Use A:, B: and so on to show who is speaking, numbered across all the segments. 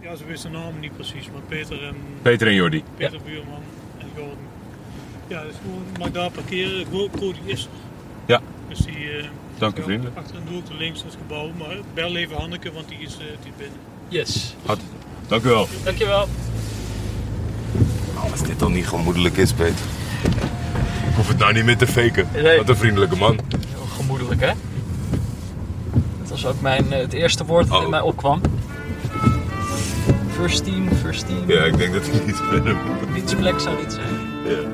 A: Ja, ze wisten de naam niet precies, maar Peter en,
B: Peter en Jordi.
A: Peter Buurman en Gordon. Ja, dus gewoon mag daar parkeren. Cody is er.
B: Ja.
A: Dus die... eh,
B: Dank u
A: ja,
B: vriendelijk.
A: Achter een doel links het gebouw, maar bel even Hanneke, want die is, eh, die binnen.
C: Yes.
B: Dank u wel.
C: Dankjewel.
D: Als dit dan niet gemoedelijk is, Peter.
B: Ik hoef het nou niet meer te faken.
C: Nee.
B: Wat een vriendelijke man.
C: Heel gemoedelijk, hè? Dat was ook mijn, eh, het eerste woord dat
B: Oh.
C: in mij opkwam. First team, first team.
B: Ja, ik denk dat hij niet verder moet.
C: Fietsplek zou dit zijn.
B: Ja.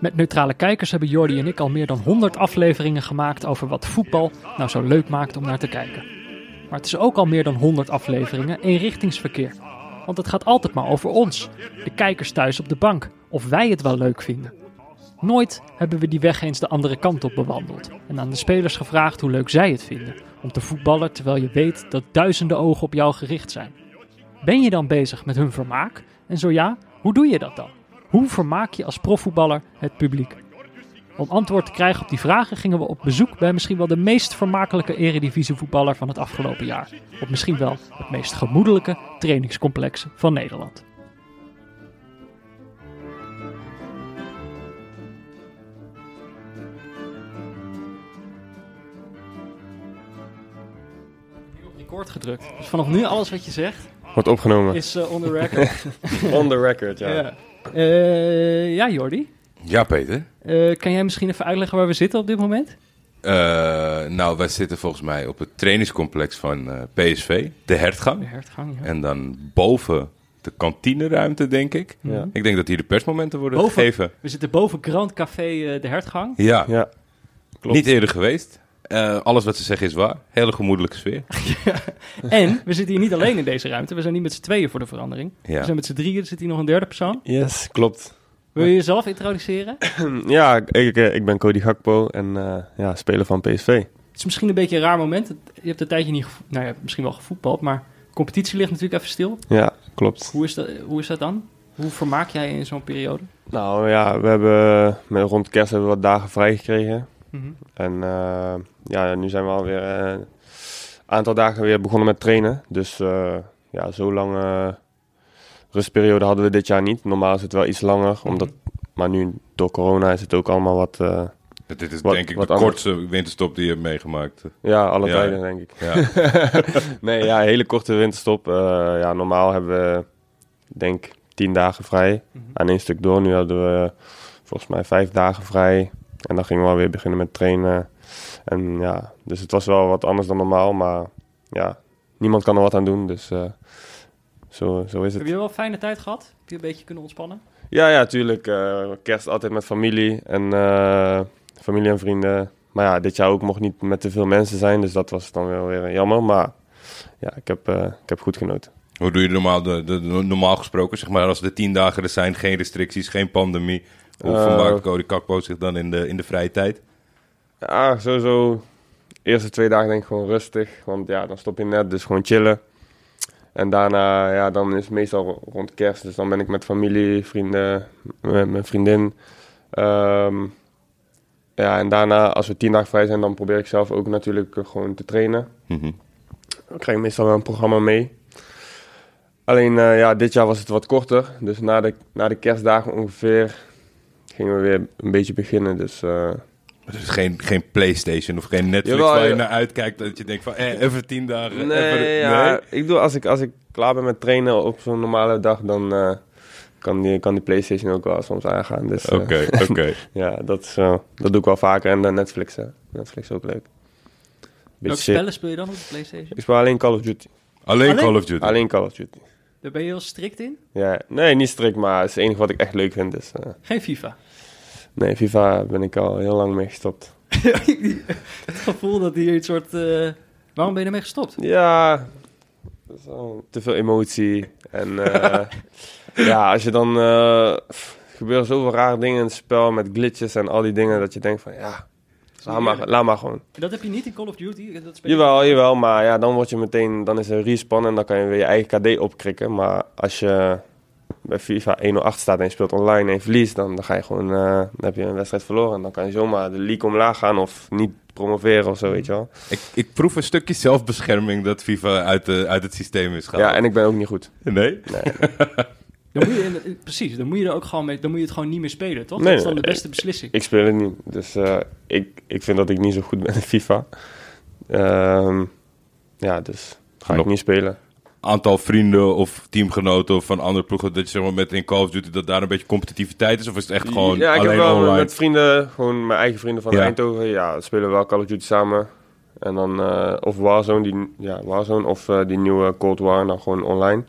E: Met neutrale kijkers hebben Jordi en ik al meer dan 100 afleveringen gemaakt over wat voetbal nou zo leuk maakt om naar te kijken. Maar het is ook al meer dan 100 afleveringen eenrichtingsverkeer. Want het gaat altijd maar over ons, de kijkers thuis op de bank, of wij het wel leuk vinden. Nooit hebben we die weg eens de andere kant op bewandeld en aan de spelers gevraagd hoe leuk zij het vinden om te voetballen terwijl je weet dat duizenden ogen op jou gericht zijn. Ben je dan bezig met hun vermaak? En zo ja, hoe doe je dat dan? Hoe vermaak je als profvoetballer het publiek? Om antwoord te krijgen op die vragen gingen we op bezoek bij misschien wel de meest vermakelijke eredivisievoetballer van het afgelopen jaar. Op misschien wel het meest gemoedelijke trainingscomplex van Nederland. Record gedrukt. Dus vanaf nu alles wat je zegt
F: Wordt opgenomen.
E: is eh, on the record.
F: On the record, ja.
E: ja. Eh, ja, Jordi.
D: Ja, Peter.
E: Eh, kan jij misschien even uitleggen waar we zitten op dit moment?
D: Eh, nou, wij zitten volgens mij op het trainingscomplex van eh, PSV, de Hertgang.
E: De hertgang, ja.
D: En dan boven de kantineruimte, denk ik.
F: Ja.
D: Ik denk dat hier de persmomenten worden
E: Boven?
D: gegeven.
E: We zitten boven Grand Café De Hertgang.
D: Ja,
F: Ja, klopt.
D: niet eerder geweest. Eh, alles wat ze zeggen is waar. Hele gemoedelijke sfeer.
E: En we zitten hier niet alleen in deze ruimte. We zijn niet met z'n tweeën voor de verandering.
D: Ja.
E: We zijn met z'n drieën. Er zit hier nog een derde persoon.
F: Yes, klopt.
E: Wil je jezelf introduceren?
F: Ja, ik, eh, ik ben Cody Gakpo en eh, ja, speler van PSV.
E: Het is misschien een beetje een raar moment. Je hebt een tijdje niet, gevo- nou ja, misschien wel gevoetbald, maar de competitie ligt natuurlijk even stil.
F: Ja, klopt.
E: Hoe is dat, hoe is dat dan? Hoe vermaak jij je in zo'n periode?
F: Nou ja, we hebben met rond kerst hebben we wat dagen vrij
E: Mhm.
F: En eh, ja, nu zijn we alweer eh, een aantal dagen weer begonnen met trainen. Dus eh, ja, zo lange rustperiode hadden we dit jaar niet. Normaal is het wel iets langer, omdat, maar nu door corona is het ook allemaal wat, eh,
D: Dit is
F: Wat-
D: denk ik
F: wat
D: de
F: anders.
D: kortste winterstop die je hebt meegemaakt.
F: ja, alle
D: Ja.
F: tijden denk ik.
D: Ja.
F: nee, ja, hele korte winterstop. Eh, ja, normaal hebben we, denk tien dagen vrij
E: Mhm.
F: aan één stuk door. Nu hadden we volgens mij vijf dagen vrij. En dan gingen we alweer beginnen met trainen. En ja, dus het was wel wat anders dan normaal. Maar ja, niemand kan er wat aan doen. Dus eh, zo, zo is
E: Heb
F: het.
E: je wel een fijne tijd gehad? Heb je een beetje kunnen ontspannen?
F: Ja, ja, tuurlijk. eh, kerst altijd met familie en eh, familie en vrienden. Maar ja, dit jaar ook mocht niet met te veel mensen zijn. Dus dat was dan wel weer jammer. Maar ja, ik heb, eh, ik heb goed genoten.
D: Hoe doe je normaal, de, de, de- normaal gesproken, zeg maar, als de tien dagen er zijn, geen restricties, geen pandemie? Hoe
F: Eh,
D: vermaakt Cody Kakpo zich dan in de, in de vrije tijd?
F: Ja, sowieso. De eerste twee dagen denk ik gewoon rustig. Want ja, dan stop je net, dus gewoon chillen. En daarna, ja, dan is het meestal rond kerst. Dus dan ben ik met familie, vrienden, met mijn vriendin. Ehm, ja, en daarna, als we tien dagen vrij zijn, dan probeer ik zelf ook natuurlijk eh, gewoon te trainen.
D: Mhm.
F: Dan krijg ik meestal wel een programma mee. Alleen, eh, ja, dit jaar was het wat korter. Dus na de, na de kerstdagen ongeveer gingen we weer een beetje beginnen. Dus... eh,
D: Dus geen, geen Playstation of geen Netflix
F: Jawel,
D: waar je naar uitkijkt, dat je denkt van, eh, even tien dagen.
F: Nee,
D: even,
F: ja, ik doe als ik, als ik klaar ben met trainen op zo'n normale dag, dan eh, kan, die, kan die PlayStation ook wel soms aangaan. Dus eh,
D: Oké, oké.
F: ja, dat, is, eh, dat doe ik wel vaker. En dan Netflix. Netflix is ook leuk.
E: Welke spellen speel je dan op de PlayStation?
F: Ik speel alleen Call of Duty.
D: Alleen,
E: Alleen?
D: Call of Duty.
F: Alleen Call of Duty.
E: Daar ben je heel strikt in?
F: Ja, nee, niet strikt, maar het is het enige wat ik echt leuk vind. Dus, eh,
E: Geen FIFA.
F: nee, FIFA ben ik al heel lang mee gestopt.
E: het gevoel dat hier iets soort... eh, Waarom ben je ermee gestopt?
F: Ja, is te veel emotie. En eh, ja, als je dan... gebeuren zoveel rare dingen in het spel met glitches en al die dingen... dat je denkt van ja, laat maar, laat maar gewoon.
E: Dat heb je niet in Call of Duty? Dat speel je-
F: Jawel, jawel, maar ja, dan word je meteen... dan is er respawn en dan kan je weer je eigen KD opkrikken. Maar als je bij FIFA 1-0 achter staat en je speelt online en je verliest, dan, dan ga je gewoon, eh, dan heb je een wedstrijd verloren. En dan kan je zomaar de league omlaag gaan of niet promoveren of zo, weet je wel.
D: Ik, ik proef een stukje zelfbescherming dat FIFA uit, de, uit het systeem is gehaald.
F: Ja, en ik ben ook niet goed.
D: Nee?
F: Nee,
E: Dan moet je, in- precies, dan moet je er ook gewoon mee, dan moet je het gewoon niet meer spelen, toch?
F: Nee,
E: dat is dan de beste beslissing.
F: ik speel het niet. Dus eh, ik, ik vind dat ik niet zo goed ben in FIFA. Ehm, ja, dus ga ik niet spelen.
D: Aantal vrienden of teamgenoten van andere ploegen, dat je zeg maar met in Call of Duty dat daar een beetje competitiviteit is? Of is het echt gewoon
F: ja, ik
D: alleen
F: heb wel
D: online?
F: met vrienden, gewoon mijn eigen vrienden van
D: Ja.
F: Eindhoven. Ja, spelen we wel Call of Duty samen. En dan, eh, of Warzone, die, ja, Warzone of eh, die nieuwe Cold War, dan gewoon online.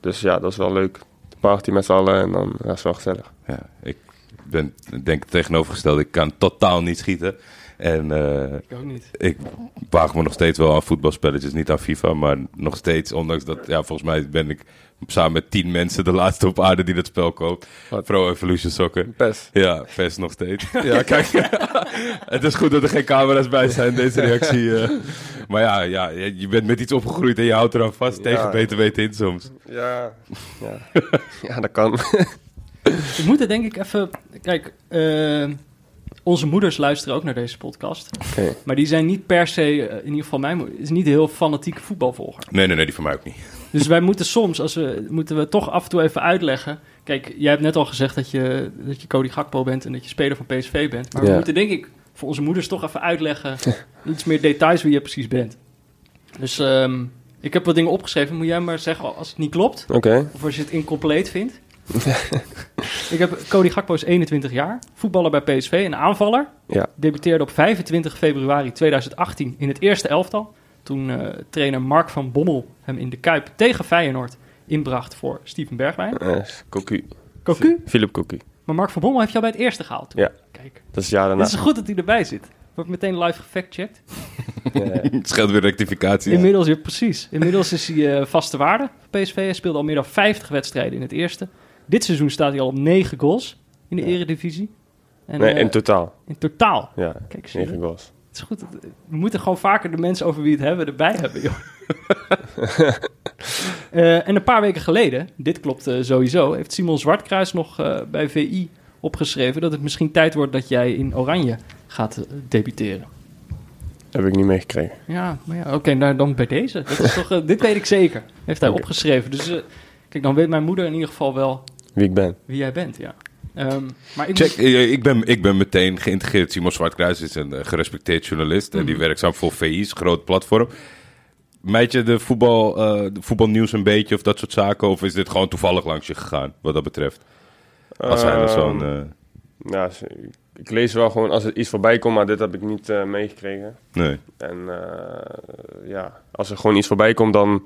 F: Dus ja, dat is wel leuk. Party met z'n allen en dan is wel gezellig.
D: Ja, ik ben denk het tegenovergestelde. Ik kan totaal niet schieten. En eh,
E: Ik ook niet.
D: ik waag me nog steeds wel aan voetbalspelletjes, niet aan FIFA. Maar nog steeds, ondanks dat, ja, volgens mij ben ik samen met tien mensen de laatste op aarde die dat spel koopt.
F: Wat?
D: Pro Evolution Soccer.
F: PES.
D: Ja, vers nog steeds. Ja, kijk. het is goed dat er geen camera's bij zijn, deze reactie. eh. Maar ja, ja, je bent met iets opgegroeid en je houdt eraan vast.
F: Ja.
D: Tegen beter weten in soms.
F: Ja, ja. ja, dat kan.
E: We moeten denk ik even... Kijk, eh, onze moeders luisteren ook naar deze podcast.
F: Oké.
E: Maar die zijn niet per se, eh, in ieder geval mijn moeder, is niet een heel fanatieke voetbalvolger.
D: Nee, nee, nee, die van mij ook niet.
E: Dus wij moeten soms, als we, moeten we toch af en toe even uitleggen. Kijk, jij hebt net al gezegd dat je, dat je Cody Gakpo bent en dat je speler van PSV bent. Maar we moeten denk ik voor onze moeders toch even uitleggen, iets meer details wie je precies bent. Dus ehm, ik heb wat dingen opgeschreven. Moet jij maar zeggen als het niet klopt
F: Oké.
E: of als je het incompleet vindt. Ik heb Cody Gakpo is 21 jaar, voetballer bij PSV, een aanvaller.
F: Ja.
E: Debuteerde op 25 februari 2018 in het eerste elftal. Toen eh, trainer Mark van Bommel hem in de Kuip tegen Feyenoord inbracht voor Steven Bergwijn.
F: Eh, Cocu.
E: Cocu?
F: Philip Cocu.
E: Maar Mark van Bommel heeft jou bij het eerste gehaald. toen.
F: Ja.
E: Kijk,
F: Dat is het jaar daarna.
E: het is goed dat hij erbij zit. Wordt meteen live gefactcheckt.
F: Ja.
D: Het scheelt weer rectificatie.
E: Inmiddels, ja, precies. Inmiddels is hij eh, vaste waarde voor PSV. Hij speelde al meer dan 50 wedstrijden in het eerste. Dit seizoen staat hij al op 9 goals in de
F: Ja.
E: eredivisie. En,
F: Nee,
E: eh,
F: in totaal.
E: in totaal.
F: Ja,
E: Kijk, zie je?
F: 9 goals.
E: Het is goed. We moeten gewoon vaker de mensen over wie het hebben erbij hebben, joh. Eh, en een paar weken geleden, dit klopt eh, sowieso, heeft Simon Zwartkruis nog eh, bij VI opgeschreven dat het misschien tijd wordt dat jij in Oranje gaat eh, debuteren.
F: Heb ik niet meegekregen.
E: Ja, maar ja, oké, nou, dan bij deze. Dat is toch, eh, dit weet ik zeker, heeft hij opgeschreven. Dus eh, kijk, dan weet mijn moeder in ieder geval wel
F: Wie ik ben.
E: wie jij bent, ja. Ehm, maar ik
D: Check, eh, ik, ben, ik ben meteen geïntegreerd. Simon Zwartkruis is een eh, gerespecteerd journalist. En die
E: Mhm.
D: werkzaam voor VI, is een groot platform. Meid je de, voetbal, eh, de voetbalnieuws een beetje of dat soort zaken? Of is dit gewoon toevallig langs je gegaan, wat dat betreft? Als hij er zo'n...
F: Ehm,
D: eh,
F: Ja, s- ik lees wel gewoon als er iets voorbij komt, maar dit heb ik niet eh, meegekregen.
D: nee.
F: En eh, ja, als er gewoon iets voorbij komt, dan.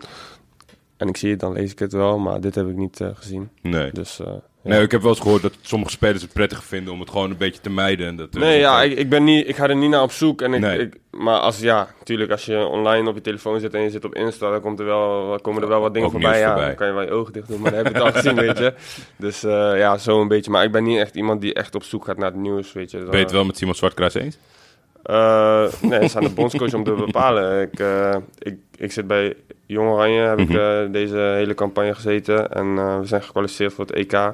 F: En ik zie het, dan lees ik het wel, maar dit heb ik niet eh, gezien.
D: Nee.
F: Dus. eh, ja.
D: nee, ik heb wel eens gehoord dat sommige spelers het prettig vinden om het gewoon een beetje te mijden. En dat er-
F: Nee, ja, ik, ik, ben niet, ik ga er niet naar op zoek. En ik,
D: Nee.
F: ik, maar als, ja, natuurlijk, als je online op je telefoon zit en je zit op Insta, dan komt er wel, komen er wel wat dingen
D: Ook
F: voorbij. Ja,
D: voorbij.
F: dan kan je wel je ogen dicht doen, maar dan heb je het al gezien, weet je. Dus eh, ja, zo een beetje. Maar ik ben niet echt iemand die echt op zoek gaat naar het nieuws, weet je.
D: Ben je het wel met Simon Zwartkruis eens?
F: Eh, nee, het is aan de bondscoach om te bepalen. Ik, eh, ik, ik zit bij Jong Oranje, heb ik
D: Mhm.
F: eh, deze hele campagne gezeten. En eh, we zijn gekwalificeerd voor het EK.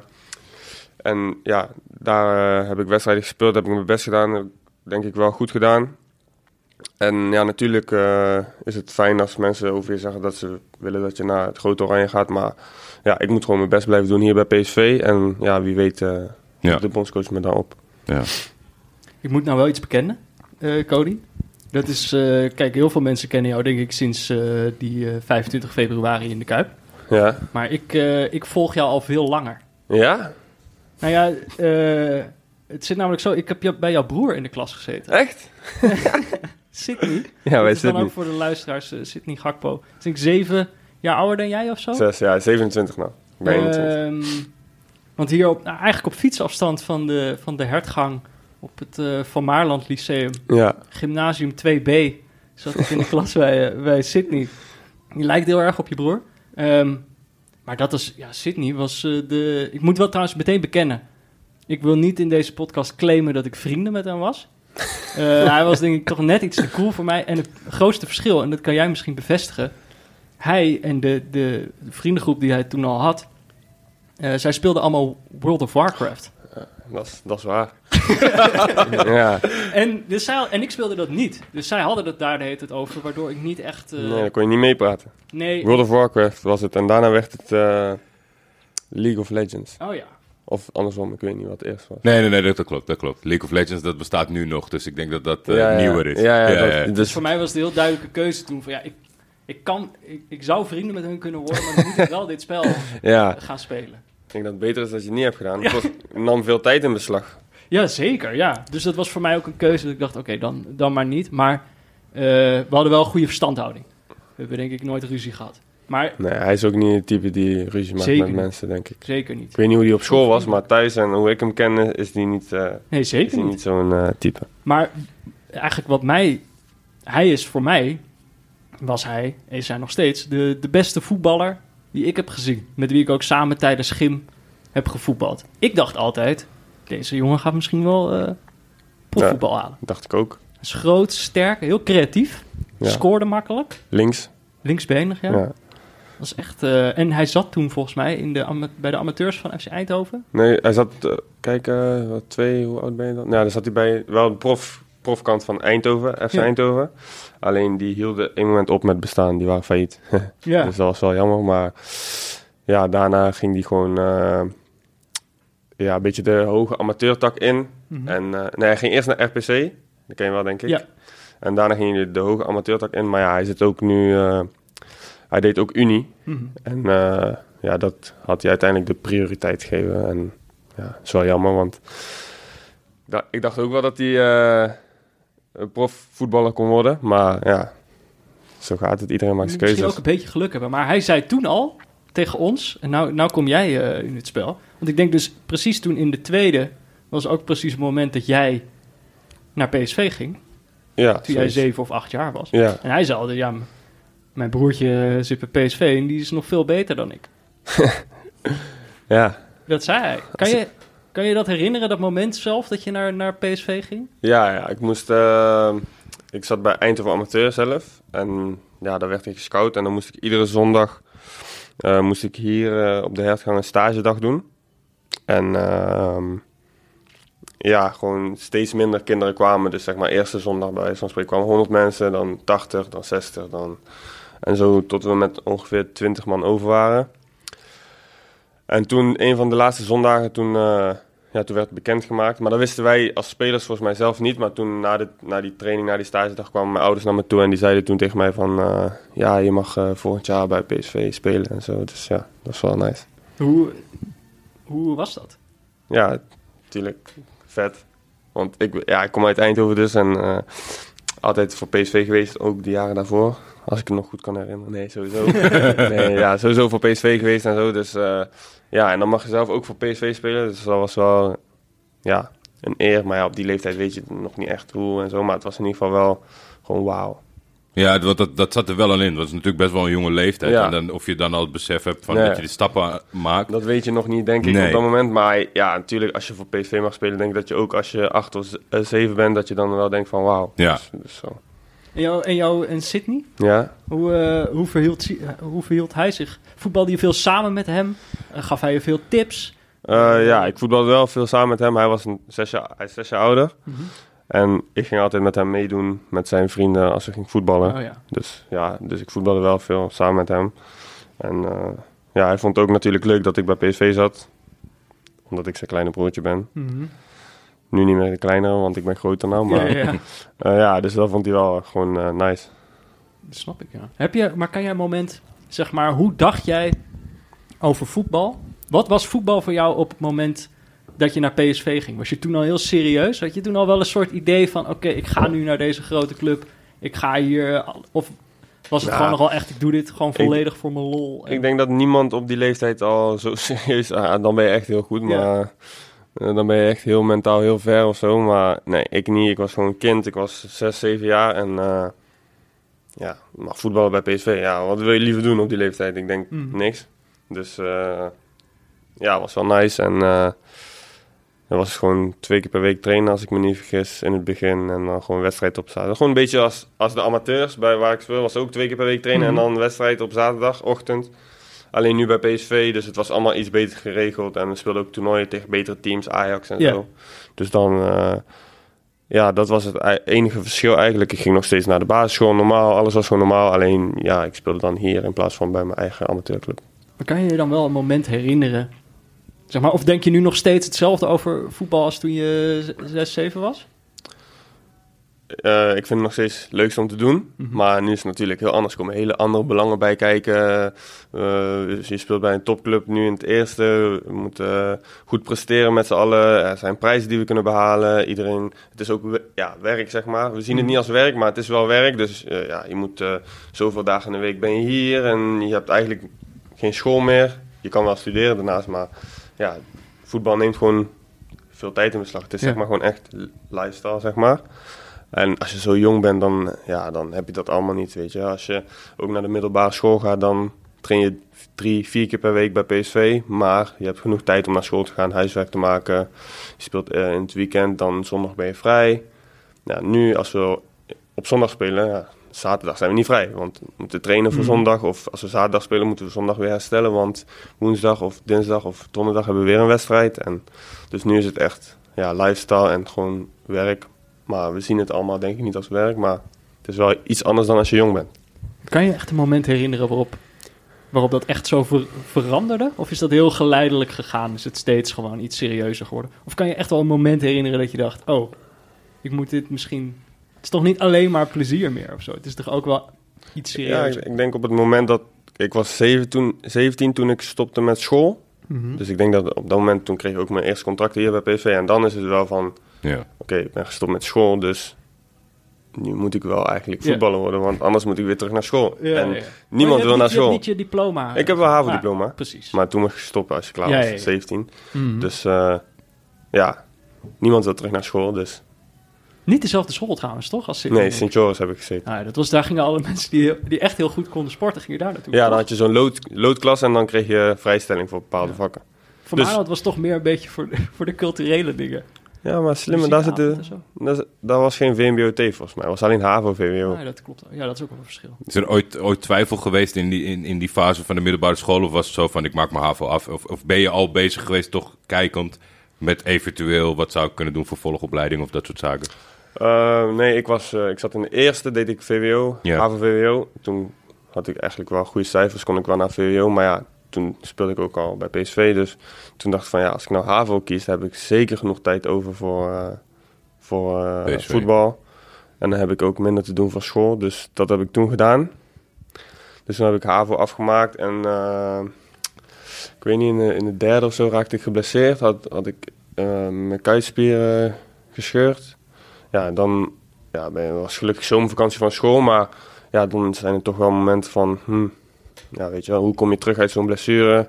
F: En ja, daar heb ik wedstrijden gespeeld, heb ik mijn best gedaan. Denk ik wel goed gedaan. En ja, natuurlijk eh, is het fijn als mensen over je zeggen dat ze willen dat je naar het grote Oranje gaat. Maar ja, ik moet gewoon mijn best blijven doen hier bij PSV. En ja, wie weet eh
D: Ja.
F: de bondscoach me dan op.
D: Ja.
E: Ik moet nou wel iets bekennen, eh, Cody. Dat is, eh, kijk, heel veel mensen kennen jou denk ik sinds eh, die eh, 25 februari in de Kuip.
F: Ja?
E: Maar ik, ik volg jou al veel langer.
F: Ja?
E: Nou ja, het zit namelijk zo, ik heb bij jouw broer in de klas gezeten.
F: Echt?
E: Sydney.
F: Ja, wij zitten
E: ook voor de luisteraars, Sydney Gakpo. Is ik zeven jaar ouder dan jij of zo?
F: Zes, ja, 27 nou. Ik ben 21.
E: Ehm, want hier op, nou, eigenlijk op fietsafstand van de, van de hertgang op het eh, Van Maarland Lyceum,
F: ja.
E: gymnasium 2B, zat ik in de klas bij, eh, bij Sydney. Die lijkt heel erg op je broer. Ehm, maar dat is, ja, Sydney was eh, de... Ik moet wel trouwens meteen bekennen. Ik wil niet in deze podcast claimen dat ik vrienden met hem was. Hij was denk ik toch net iets te cool voor mij. En het grootste verschil, en dat kan jij misschien bevestigen... Hij en de, de, de vriendengroep die hij toen al had... Zij speelden allemaal World of Warcraft.
F: Dat is, dat is waar. ja,
E: En, dus zij, en ik speelde dat niet. Dus zij hadden het daar de hele tijd over, waardoor ik niet echt... eh,
F: nee, daar kon je niet meepraten.
E: nee.
F: World of Warcraft was het. En daarna werd het eh, League of Legends.
E: Oh ja.
F: Of andersom, ik weet niet wat het eerst was.
D: Nee, nee, nee, dat, klopt, dat klopt. League of Legends, dat bestaat nu nog, dus ik denk dat dat eh,
F: Ja, ja.
D: nieuwer is.
F: Ja, ja, dat-
E: Dus
F: Dus,
E: voor mij was het een heel duidelijke keuze toen van ja, ik, ik kan, ik, ik zou vrienden met hun kunnen worden, maar dan moet ik wel dit spel
F: ja,
E: gaan spelen.
F: Ik denk dat het beter is dat je het niet hebt gedaan. Het nam veel tijd in beslag.
E: Ja, zeker, ja. Dus dat was voor mij ook een keuze dat ik dacht, oké, dan, dan maar niet. Maar eh, we hadden wel een goede verstandhouding. We hebben denk ik nooit ruzie gehad. Maar
F: Nee, hij is ook niet het type die ruzie maakt met mensen, denk ik.
E: zeker niet.
F: Ik weet niet hoe hij op school was, maar thuis en hoe ik hem ken, is die niet, eh,
E: Nee,
F: is
E: zeker
F: die
E: niet.
F: niet zo'n eh, type.
E: Maar eigenlijk wat mij... Hij is voor mij, was hij, is hij nog steeds, de, de beste voetballer die ik heb gezien. Met wie ik ook samen tijdens gym heb gevoetbald. Ik dacht altijd, deze jongen gaat misschien wel eh profvoetbal halen.
F: Dacht ik ook.
E: Hij is groot, sterk, heel creatief.
F: Ja.
E: Scoorde makkelijk.
F: Links.
E: Linksbenig, ja.
F: Ja.
E: Dat is echt, eh, en hij zat toen volgens mij in de, bij de amateurs van FC Eindhoven.
F: Nee, hij zat, eh, kijk, wat, twee, hoe oud ben je dan? Nou, dan zat hij bij wel de prof, profkant van Eindhoven, FC
E: Ja.
F: Eindhoven. Alleen die hielden één moment op met bestaan, die waren failliet.
E: Ja.
F: Dus dat was wel jammer, maar ja, daarna ging hij gewoon eh, ja, een beetje de hoge amateurtak in.
E: Mhm.
F: En eh, nee, hij ging eerst naar RPC, dat ken je wel denk ik.
E: Ja.
F: En daarna ging hij de hoge amateurtak in, maar ja, hij zit ook nu, eh, hij deed ook Unie.
E: Mhm.
F: En ja, dat had hij uiteindelijk de prioriteit gegeven. En ja, dat is wel jammer, want da- ik dacht ook wel dat hij een profvoetballer kon worden. Maar ja, zo gaat het. Iedereen maakt zijn
E: Misschien
F: keuzes.
E: ook een beetje geluk hebben. Maar hij zei toen al tegen ons, en nou, nou kom jij eh, in het spel. Want ik denk dus precies toen in de tweede was ook precies het moment dat jij naar PSV ging.
F: Ja,
E: Toen jij zeven of acht jaar was.
F: Ja,
E: En hij zei altijd, ja, mijn broertje zit bij PSV en die is nog veel beter dan ik.
F: ja.
E: Dat zei hij. Kan je, kan je dat herinneren, dat moment zelf dat je naar, naar PSV ging?
F: Ja, ja, ik moest. eh, ik zat bij Eindhoven Amateur zelf. En ja, daar werd ik gescout. En dan moest ik iedere zondag. eh, moest ik hier eh, op de hertgang een stagedag doen. En. ehm, ja, gewoon steeds minder kinderen kwamen. Dus zeg maar, eerste zondag bij van spreken kwamen 100 mensen, dan 80, dan 60. Dan... En zo tot we met ongeveer 20 man over waren. En toen, een van de laatste zondagen, toen, eh, ja, toen werd het bekendgemaakt. Maar dat wisten wij als spelers volgens mij zelf niet. Maar toen na, de, na die training, na die stagedag, kwamen mijn ouders naar me toe. En die zeiden toen tegen mij van... eh, ja, je mag eh, volgend jaar bij PSV spelen en zo. Dus ja, dat is wel nice.
E: Hoe, hoe was dat?
F: Ja, natuurlijk vet. Want ik, ja, ik kom uit Eindhoven dus en altijd voor PSV geweest, ook de jaren daarvoor. Als ik het nog goed kan herinneren. Nee, sowieso. nee, ja, sowieso voor PSV geweest en zo. Dus eh, ja, en dan mag je zelf ook voor PSV spelen. Dus dat was wel ja, een eer. Maar ja, op die leeftijd weet je nog niet echt hoe en zo. Maar het was in ieder geval wel gewoon wauw.
D: Ja, dat, dat, dat zat er wel al in. Dat is natuurlijk best wel een jonge leeftijd.
F: Ja.
D: En dan, of je dan al het besef hebt van
F: Nee.
D: dat je die stappen maakt.
F: Dat weet je nog niet, denk ik,
D: Nee.
F: op dat moment. Maar ja, natuurlijk, als je voor PSV mag spelen, denk ik dat je ook als je acht of eh, zeven bent, dat je dan wel denkt van wauw.
D: Ja.
F: Dus, dus zo.
E: En jou en, jou en Sydney?
F: Ja,
E: Hoe, eh, hoe, verhield, hoe verhield hij zich? Voetbalde je veel samen met hem? Eh, gaf hij je veel tips?
F: Eh, ja, ik voetbalde wel veel samen met hem. Hij, was een zes jaar, hij is zes jaar ouder.
E: Mhm.
F: En ik ging altijd met hem meedoen met zijn vrienden als we gingen voetballen.
E: Oh ja.
F: Dus ja, dus ik voetbalde wel veel samen met hem. En eh, ja, hij vond het ook natuurlijk leuk dat ik bij PSV zat. Omdat ik zijn kleine broertje ben.
E: Mhm.
F: Nu niet meer de kleinere, want ik ben groter nou. Maar
E: ja, ja.
F: eh, ja, dus dat vond hij wel gewoon eh, nice.
E: Dat snap ik, ja. Heb je, maar kan jij een moment, zeg maar, hoe dacht jij over voetbal? Wat was voetbal voor jou op het moment dat je naar PSV ging? Was je toen al heel serieus? Had je toen al wel een soort idee van, oké, ik ga nu naar deze grote club. Ik ga hier... Of was het
F: Ja.
E: gewoon nogal echt, ik doe dit gewoon volledig voor mijn lol? En-
F: Ik denk dat niemand op die leeftijd al zo serieus... Ah, dan ben je echt heel goed,
E: Ja.
F: maar... eh, dan ben je echt heel mentaal heel ver of zo. Maar nee, ik niet. Ik was gewoon een kind. Ik was 6, 7 jaar. En uh, ja, mag voetballen bij PSV. Ja, wat wil je liever doen op die leeftijd? Ik denk
E: Mhm.
F: niks. Dus uh, ja, was wel nice. En er was gewoon twee keer per week trainen, als ik me niet vergis, in het begin. En dan gewoon wedstrijd op zaterdag. Gewoon een beetje als, als de amateurs bij waar ik speel. Was ook twee keer per week trainen
E: Mhm.
F: en dan wedstrijd op zaterdagochtend. Alleen nu bij PSV, dus het was allemaal iets beter geregeld. En we speelden ook toernooien tegen betere teams, Ajax en zo. Dus dan, eh, ja, dat was het enige verschil eigenlijk. Ik ging nog steeds naar de basisschool, normaal, alles was gewoon normaal. Alleen, ja, ik speelde dan hier in plaats van bij mijn eigen amateurclub.
E: Maar kan je je dan wel een moment herinneren? Zeg maar, of denk je nu nog steeds hetzelfde over voetbal als toen je 6, 7 was?
F: Eh, ik vind het nog steeds leukste om te doen.
E: Mhm.
F: Maar nu is het natuurlijk heel anders. Er komen hele andere belangen bij kijken. Eh, dus je speelt bij een topclub nu in het eerste. We moeten eh, goed presteren met z'n allen. Er zijn prijzen die we kunnen behalen. Iedereen, het is ook ja, werk, zeg maar. We zien het niet als werk, maar het is wel werk. Dus ja, je moet zoveel dagen in de week ben je hier. En je hebt eigenlijk geen school meer. Je kan wel studeren daarnaast, maar ja, voetbal neemt gewoon veel tijd in beslag. Het is
E: Ja.
F: zeg maar gewoon echt lifestyle, zeg maar. En als je zo jong bent, dan, ja, dan heb je dat allemaal niet, weet je. Als je ook naar de middelbare school gaat, dan train je drie, vier keer per week bij PSV. Maar je hebt genoeg tijd om naar school te gaan, huiswerk te maken. Je speelt eh, in het weekend, dan zondag ben je vrij. Ja, nu, als we op zondag spelen, ja, zaterdag zijn we niet vrij. Want we moeten trainen voor
E: Mhm.
F: zondag. Of als we zaterdag spelen, moeten we zondag weer herstellen. Want woensdag of dinsdag of donderdag hebben we weer een wedstrijd. En dus nu is het echt ja, lifestyle en gewoon werk. Maar we zien het allemaal denk ik niet als werk. Maar het is wel iets anders dan als je jong bent.
E: Kan je echt een moment herinneren waarop, waarop dat echt zo ver- veranderde? Of is dat heel geleidelijk gegaan? Is het steeds gewoon iets serieuzer geworden? Of kan je echt wel een moment herinneren dat je dacht... Oh, ik moet dit misschien... Het is toch niet alleen maar plezier meer of zo? Het is toch ook wel iets
F: Ja,
E: serieuzer?
F: ik, ik denk op het moment dat... Ik was zeven toen, 17 toen ik stopte met school.
E: Mhm.
F: Dus ik denk dat op dat moment toen kreeg ik ook mijn eerste contract hier bij PSV. En dan is het wel van...
D: Ja.
F: Oké, ik ben gestopt met school, dus... Nu moet ik wel eigenlijk
E: Ja.
F: voetballer worden, want anders moet ik weer terug naar school.
E: Ja,
F: en
E: ja, ja.
F: niemand
E: je
F: wil naar
E: Je
F: school.
E: hebt niet je diploma.
F: Ik heb wel HAVO-diploma.
E: Ah, precies.
F: Maar toen was ik gestopt als je klaar
E: Ja,
F: was,
E: ja, ja.
F: 17.
E: Mhm.
F: Dus eh, ja, niemand wil terug naar school. Dus
E: Niet dezelfde school trouwens, toch? Als
F: nee, Sint Joris heb ik gezeten.
E: Ah, dat was, daar gingen alle mensen die, die echt heel goed konden sporten, gingen daar naartoe.
F: Ja,
E: toch?
F: dan had je zo'n lood, loodklas en dan kreeg je vrijstelling voor bepaalde
E: Ja.
F: vakken.
E: Voor
F: dus-
E: mij het was toch meer een beetje voor de, voor de culturele dingen.
F: Ja, maar slimmer, daar,
E: Muziekavond
F: zitten, daar, daar was geen VMBOT volgens mij. Het was alleen HAVO-VWO.
E: Ah, dat klopt. Ja, dat is ook wel een verschil.
D: Is er ooit, ooit twijfel geweest in die, in, in die fase van de middelbare school? Of was het zo van, ik maak mijn HAVO af? Of, of ben je al bezig geweest, toch kijkend, met eventueel wat zou ik kunnen doen voor volgopleiding of dat soort zaken?
F: Eh, nee, ik, was, eh, ik zat in de eerste, deed ik VWO. HAVO-VWO. Toen had ik eigenlijk wel goede cijfers, kon ik wel naar VWO. Maar ja, toen speelde ik ook al bij PSV. Dus toen dacht ik van ja, als ik nou HAVO kies, dan heb ik zeker genoeg tijd over voor, eh, voor voetbal. En dan heb ik ook minder te doen voor school. Dus dat heb ik toen gedaan. Dus toen heb ik HAVO afgemaakt en ik weet niet, in de, in de derde of zo raakte ik geblesseerd. Had, had ik mijn kuitspieren gescheurd. Ja, dan ja, ben was gelukkig zomervakantie van school, maar ja, dan zijn er toch wel momenten van, hm, ja, weet je wel, hoe kom je terug uit zo'n blessure?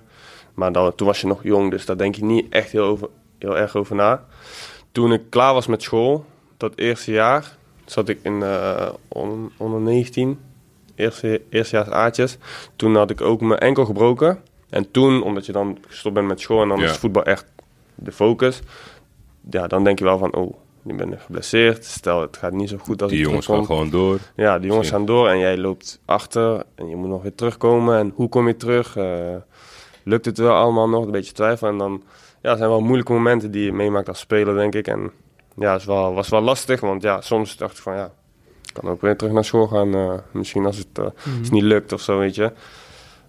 F: Maar dan, toen was je nog jong, dus daar denk je niet echt heel, over, heel erg over na. Toen ik klaar was met school, dat eerste jaar, zat ik in eh on- onder 19, eerste, eerstejaars Aatjes. Toen had ik ook mijn enkel gebroken. En toen, omdat je dan gestopt bent met school en dan
D: Ja.
F: is voetbal echt de focus. Ja, dan denk je wel van, oh, je bent geblesseerd. Stel, het gaat niet zo goed als
D: Die jongens gaan gewoon door.
F: Ja, die jongens gaan door en jij loopt achter en je moet nog weer terugkomen. En hoe kom je terug? Eh, lukt het wel allemaal nog? Een beetje twijfel. En dan ja, het zijn wel moeilijke momenten die je meemaakt als speler, denk ik. En ja, het is wel, was wel lastig, want ja, soms dacht ik van ja, ik kan ook weer terug naar school gaan. eh, misschien als het, eh, als het niet lukt of zo, weet je.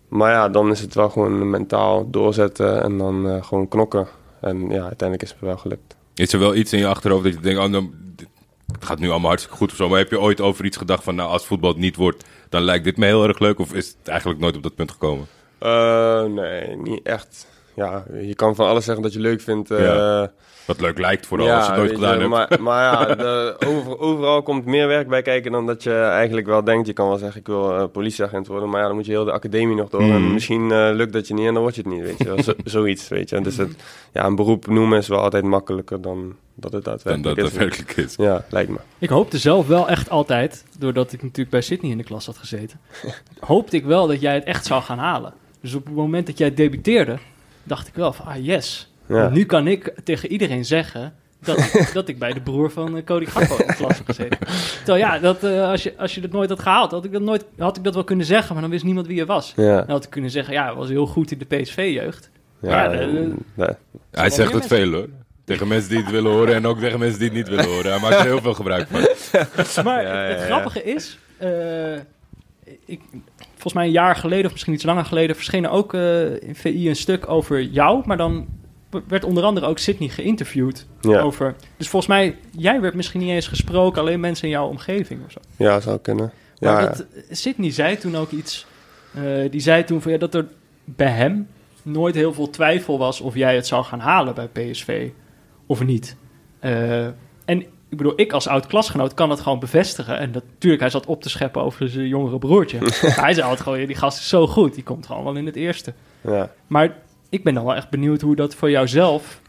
F: Maar ja, dan is het wel gewoon mentaal doorzetten en dan eh, gewoon knokken. En ja, uiteindelijk is het wel gelukt.
D: Is er wel iets in je achterhoofd dat je denkt, oh, nou, dit- het gaat nu allemaal hartstikke goed of zo. Maar heb je ooit over iets gedacht van, nou, als voetbal het niet wordt, dan lijkt dit me heel erg leuk? Of is het eigenlijk nooit op dat punt gekomen?
F: Eh, nee, niet echt. Ja, je kan van alles zeggen dat je leuk vindt. eh,
D: Ja. Wat leuk lijkt, vooral als je het nooit gedaan
F: je,
D: hebt.
F: Maar, maar ja, de, over, overal komt meer werk bij kijken dan dat je eigenlijk wel denkt. Je kan wel zeggen, ik wil eh, politieagent worden. Maar ja, dan moet je heel de academie nog door. En
D: Mm.
F: misschien eh, lukt dat je niet en dan word je het niet, weet je wel. Zo, zoiets, weet je. Dus het, ja, een beroep noemen is wel altijd makkelijker dan dat het
D: Dan
F: daadwerkelijk
D: dat
F: is.
D: daadwerkelijk is.
F: Ja, lijkt me.
E: Ik hoopte zelf wel echt altijd, doordat ik natuurlijk bij Sydney in de klas had gezeten, hoopte ik wel dat jij het echt zou gaan halen. Dus op het moment dat jij debuteerde, dacht ik wel van, ah yes.
F: Ja.
E: Want nu kan ik tegen iedereen zeggen dat, dat ik bij de broer van uh, Cody Gakpo in de klas heb gezeten. Terwijl ja, dat, eh, als, je, als je dat nooit had gehaald, had ik dat, nooit, had ik dat wel kunnen zeggen, maar dan wist niemand wie je was.
F: Ja,
E: Dan had ik kunnen zeggen, ja, hij was heel goed in de PSV-jeugd.
F: ja,
E: Ja,
F: eh, nee.
D: Hij zegt het veel hoor. Tegen mensen die het willen horen en ook tegen mensen die het niet willen horen. Hij maakt er heel veel gebruik van.
E: Maar
F: Ja, ja,
E: het grappige is, eh, ik, volgens mij een jaar geleden, of misschien iets langer geleden, verscheen er ook eh, in VI een stuk over jou. Maar dan werd onder andere ook Sydney geïnterviewd
F: Ja.
E: over. Dus volgens mij, jij werd misschien niet eens gesproken, alleen mensen in jouw omgeving of zo.
F: ja, zou kunnen.
E: Maar
F: Ja,
E: dat, Sydney zei toen ook iets. eh, die zei toen van, ja, dat er bij hem nooit heel veel twijfel was of jij het zou gaan halen bij PSV of niet. Eh, en ik bedoel, ik als oud klasgenoot kan dat gewoon bevestigen. En dat, natuurlijk, hij zat op te scheppen over zijn jongere broertje. Maar hij zei altijd gewoon, die gast is zo goed, die komt gewoon wel in het eerste.
F: ja.
E: Maar ik ben dan wel echt benieuwd hoe dat voor jouzelf...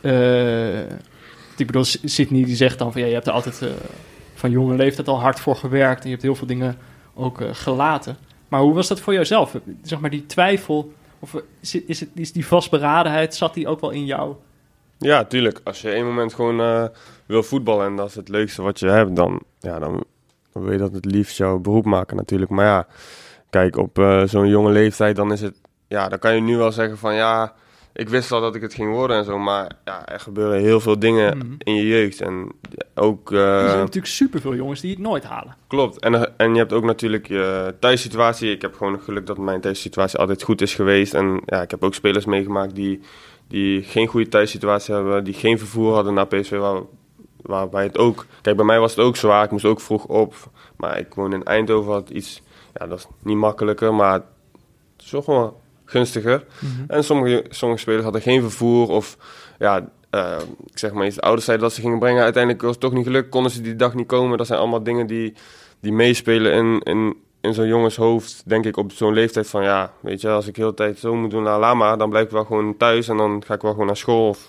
E: eh, ik bedoel, Sydney die zegt dan van... Ja, je hebt er altijd eh, van jonge leeftijd al hard voor gewerkt... en je hebt heel veel dingen ook eh, gelaten. Maar hoe was dat voor jouzelf? Zeg maar die twijfel... Of is, het, is, die vastberadenheid, zat die ook wel in jou?
F: Ja, tuurlijk. Als je één moment gewoon wil voetballen en dat is het leukste wat je hebt, dan, ja, dan, dan wil je dat het liefst jouw beroep maken natuurlijk. Maar ja, kijk, op zo'n jonge leeftijd, dan is het, ja, dan kan je nu wel zeggen van ja, ik wist al dat ik het ging worden en zo, maar ja, er gebeuren heel veel dingen
E: Mhm.
F: in je jeugd. En ook, eh,
E: er zijn natuurlijk superveel jongens die het nooit halen.
F: Klopt. En, en je hebt ook natuurlijk je thuissituatie. Ik heb gewoon het geluk dat mijn thuissituatie altijd goed is geweest. En ja, ik heb ook spelers meegemaakt die, die geen goede thuissituatie hebben. Die geen vervoer hadden naar PSV. Waar, waarbij het ook... Kijk, bij mij was het ook zwaar. Ik moest ook vroeg op. Maar ik woon in Eindhoven. Had iets... Ja, dat is niet makkelijker. Maar het is toch wel gunstiger. En sommige, sommige spelers hadden geen vervoer. Of ja, eh, ik zeg maar eens, de ouders zeiden dat ze gingen brengen. Uiteindelijk was het toch niet gelukt. Konden ze die dag niet komen. Dat zijn allemaal dingen die, die meespelen in, in, in zo'n jongenshoofd. Denk ik op zo'n leeftijd van ja, weet je, als ik heel de tijd zo moet doen, laat maar. Dan blijf ik wel gewoon thuis en dan ga ik wel gewoon naar school. Of,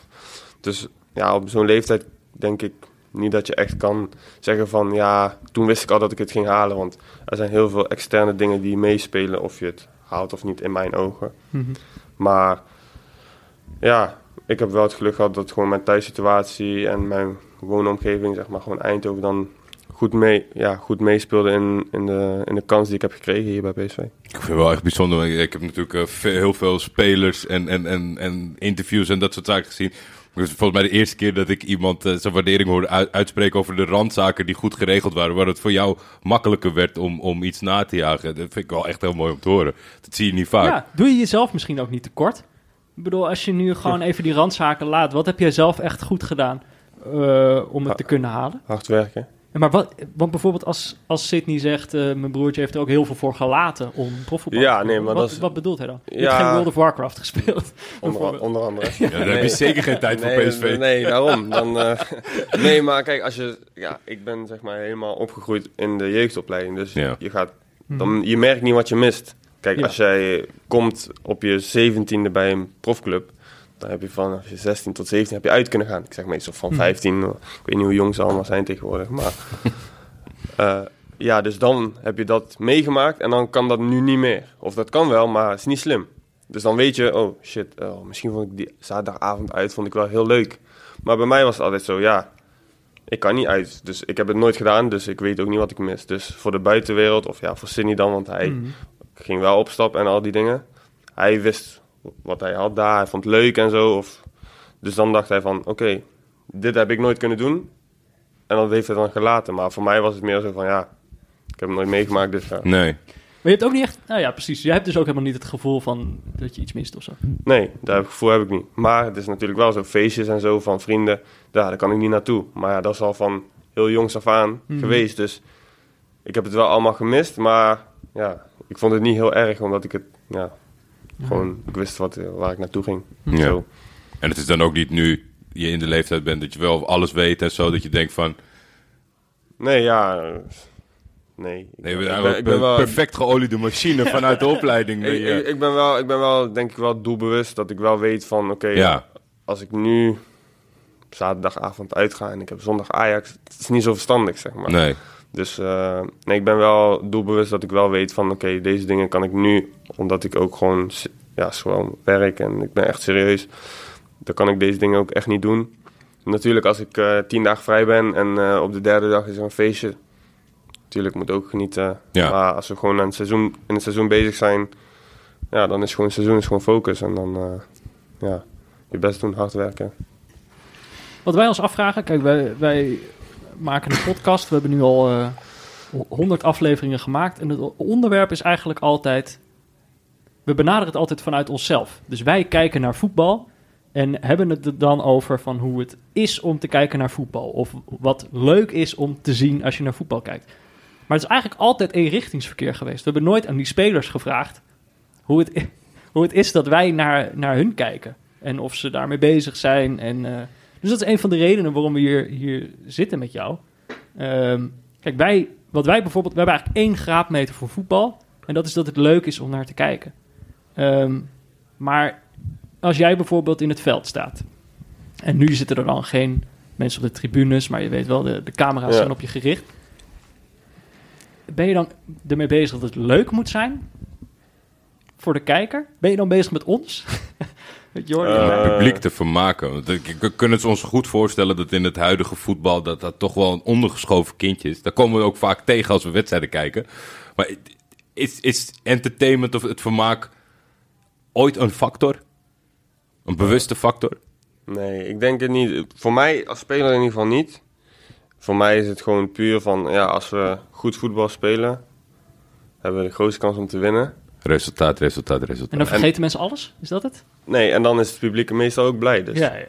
F: dus ja, op zo'n leeftijd denk ik niet dat je echt kan zeggen van ja, toen wist ik al dat ik het ging halen. Want er zijn heel veel externe dingen die meespelen of je het haalt of niet in mijn ogen. Maar ja, ik heb wel het geluk gehad dat gewoon mijn thuissituatie en mijn woonomgeving, zeg maar gewoon Eindhoven, dan goed, mee, ja, goed meespeelde in, in, de, in de kans die ik heb gekregen hier bij PSV.
D: Ik vind het wel echt bijzonder. Ik heb natuurlijk eh, heel veel spelers en, en, en, en interviews en dat soort zaken gezien. Is volgens mij de eerste keer dat ik iemand eh, zijn waardering hoorde uit- uitspreken over de randzaken die goed geregeld waren. Waar het voor jou makkelijker werd om, om iets na te jagen. Dat vind ik wel echt heel mooi om te horen. Dat zie je niet vaak.
E: Ja, doe je jezelf misschien ook niet tekort? Ik bedoel, als je nu gewoon even die randzaken laat, wat heb jij zelf echt goed gedaan eh, om het te kunnen halen?
F: Hard werken.
E: Maar wat, want bijvoorbeeld als, als Sydney zegt, eh, mijn broertje heeft er ook heel veel voor gelaten om profvoetbal
F: Ja,
E: te spelen.
F: nee, maar
E: wat,
F: dat is-
E: wat bedoelt hij dan? Je
F: Ja.
E: hebt geen World of Warcraft gespeeld.
F: Onder, onder andere.
D: Ja, dan heb je zeker geen tijd voor PSV.
F: Nee, daarom. Dan, eh, nee, maar kijk, als je, ja, ik ben zeg maar helemaal opgegroeid in de jeugdopleiding. Dus
D: Ja.
F: je, gaat, dan, je merkt niet wat je mist. Kijk,
E: Ja.
F: als jij komt op je zeventiende bij een profclub, heb je van als je 16 tot 17 heb je uit kunnen gaan. Ik zeg meestal van 15. Ik weet niet hoe jong ze allemaal zijn tegenwoordig, maar eh, ja, dus dan heb je dat meegemaakt en dan kan dat nu niet meer. Of dat kan wel, maar het is niet slim. Dus dan weet je, oh shit, oh, misschien vond ik die zaterdagavond uit vond ik wel heel leuk. Maar bij mij was het altijd zo, ja, ik kan niet uit. Dus ik heb het nooit gedaan, dus ik weet ook niet wat ik mis. Dus voor de buitenwereld, of ja, voor Sidney dan, want hij
E: Mhm.
F: ging wel op stap en al die dingen. Hij wist wat hij had daar, hij vond het leuk en zo. Of, dus dan dacht hij van, oké, dit heb ik nooit kunnen doen. En dat heeft hij dan gelaten. Maar voor mij was het meer zo van, ja, ik heb het nooit meegemaakt, dus ja.
D: Nee.
E: Maar je hebt ook niet echt... Nou ja, precies. Jij hebt dus ook helemaal niet het gevoel van dat je iets mist of zo.
F: Nee, dat gevoel heb ik niet. Maar het is natuurlijk wel zo, feestjes en zo van vrienden, ja, daar kan ik niet naartoe. Maar ja, dat is al van heel jongs af aan
E: Mhm.
F: geweest. Dus ik heb het wel allemaal gemist, maar ja, ik vond het niet heel erg, omdat ik het, ja, gewoon, ik wist wat, waar ik naartoe ging.
D: Ja.
F: Zo.
D: En het is dan ook niet nu je in de leeftijd bent dat je wel alles weet en zo. Dat je denkt van,
F: Nee, ja, eh, nee. Ik,
D: nee,
F: ben,
D: wel
F: ik ben wel,
D: perfect geoliede machine vanuit de opleiding. ben
F: ik,
D: je-
F: ik, ben wel, ik ben wel, denk ik wel doelbewust dat ik wel weet van, oké,
D: ja.
F: als ik nu zaterdagavond uitga en ik heb zondag Ajax, het is niet zo verstandig, zeg maar.
D: Nee.
F: Dus eh, nee, ik ben wel doelbewust dat ik wel weet van oké, deze dingen kan ik nu, omdat ik ook gewoon, ja, gewoon werk en ik ben echt serieus. Dan kan ik deze dingen ook echt niet doen. natuurlijk als ik eh, tien dagen vrij ben en eh, op de derde dag is er een feestje. Natuurlijk moet ook genieten.
D: Ja.
F: Maar als we gewoon aan het seizoen, in het seizoen bezig zijn, ja, dan is gewoon seizoen is gewoon focus. En dan eh, ja, je best doen, hard werken.
E: Wat wij ons afvragen, kijk, wij, wij maken een podcast. We hebben nu al eh 100 afleveringen gemaakt. En het onderwerp is eigenlijk altijd. We benaderen het altijd vanuit onszelf. Dus wij kijken naar voetbal. En hebben het er dan over van hoe het is om te kijken naar voetbal. Of wat leuk is om te zien als je naar voetbal kijkt. Maar het is eigenlijk altijd eenrichtingsverkeer geweest. We hebben nooit aan die spelers gevraagd hoe het, hoe het is dat wij naar, naar hun kijken. En of ze daarmee bezig zijn. En, eh, dus dat is een van de redenen waarom we hier, hier zitten met jou. Ehm, kijk, wij, wat wij bijvoorbeeld, we hebben eigenlijk één graadmeter voor voetbal. En dat is dat het leuk is om naar te kijken. Ehm, maar als jij bijvoorbeeld in het veld staat. En nu zitten er dan geen mensen op de tribunes, maar je weet wel, de, de camera's
F: Ja.
E: zijn op je gericht. Ben je dan ermee bezig dat het leuk moet zijn? Voor de kijker? Ben je dan bezig met ons? Jordi
F: Eh,
D: het publiek te vermaken. Want ik- We kunnen het ons goed voorstellen dat in het huidige voetbal dat dat toch wel een ondergeschoven kindje is. Daar komen we ook vaak tegen als we wedstrijden kijken. Maar is, is entertainment of het vermaak ooit een factor? Een bewuste factor?
F: Nee, ik denk het niet. Voor mij als speler in ieder geval niet. Voor mij is het gewoon puur van, ja, als we goed voetbal spelen, hebben we de grootste kans om te winnen.
D: Resultaat, resultaat, resultaat.
E: En dan vergeten mensen alles? Is dat het?
F: Nee, en dan is het publiek meestal ook blij. Dus
E: Ja, ja.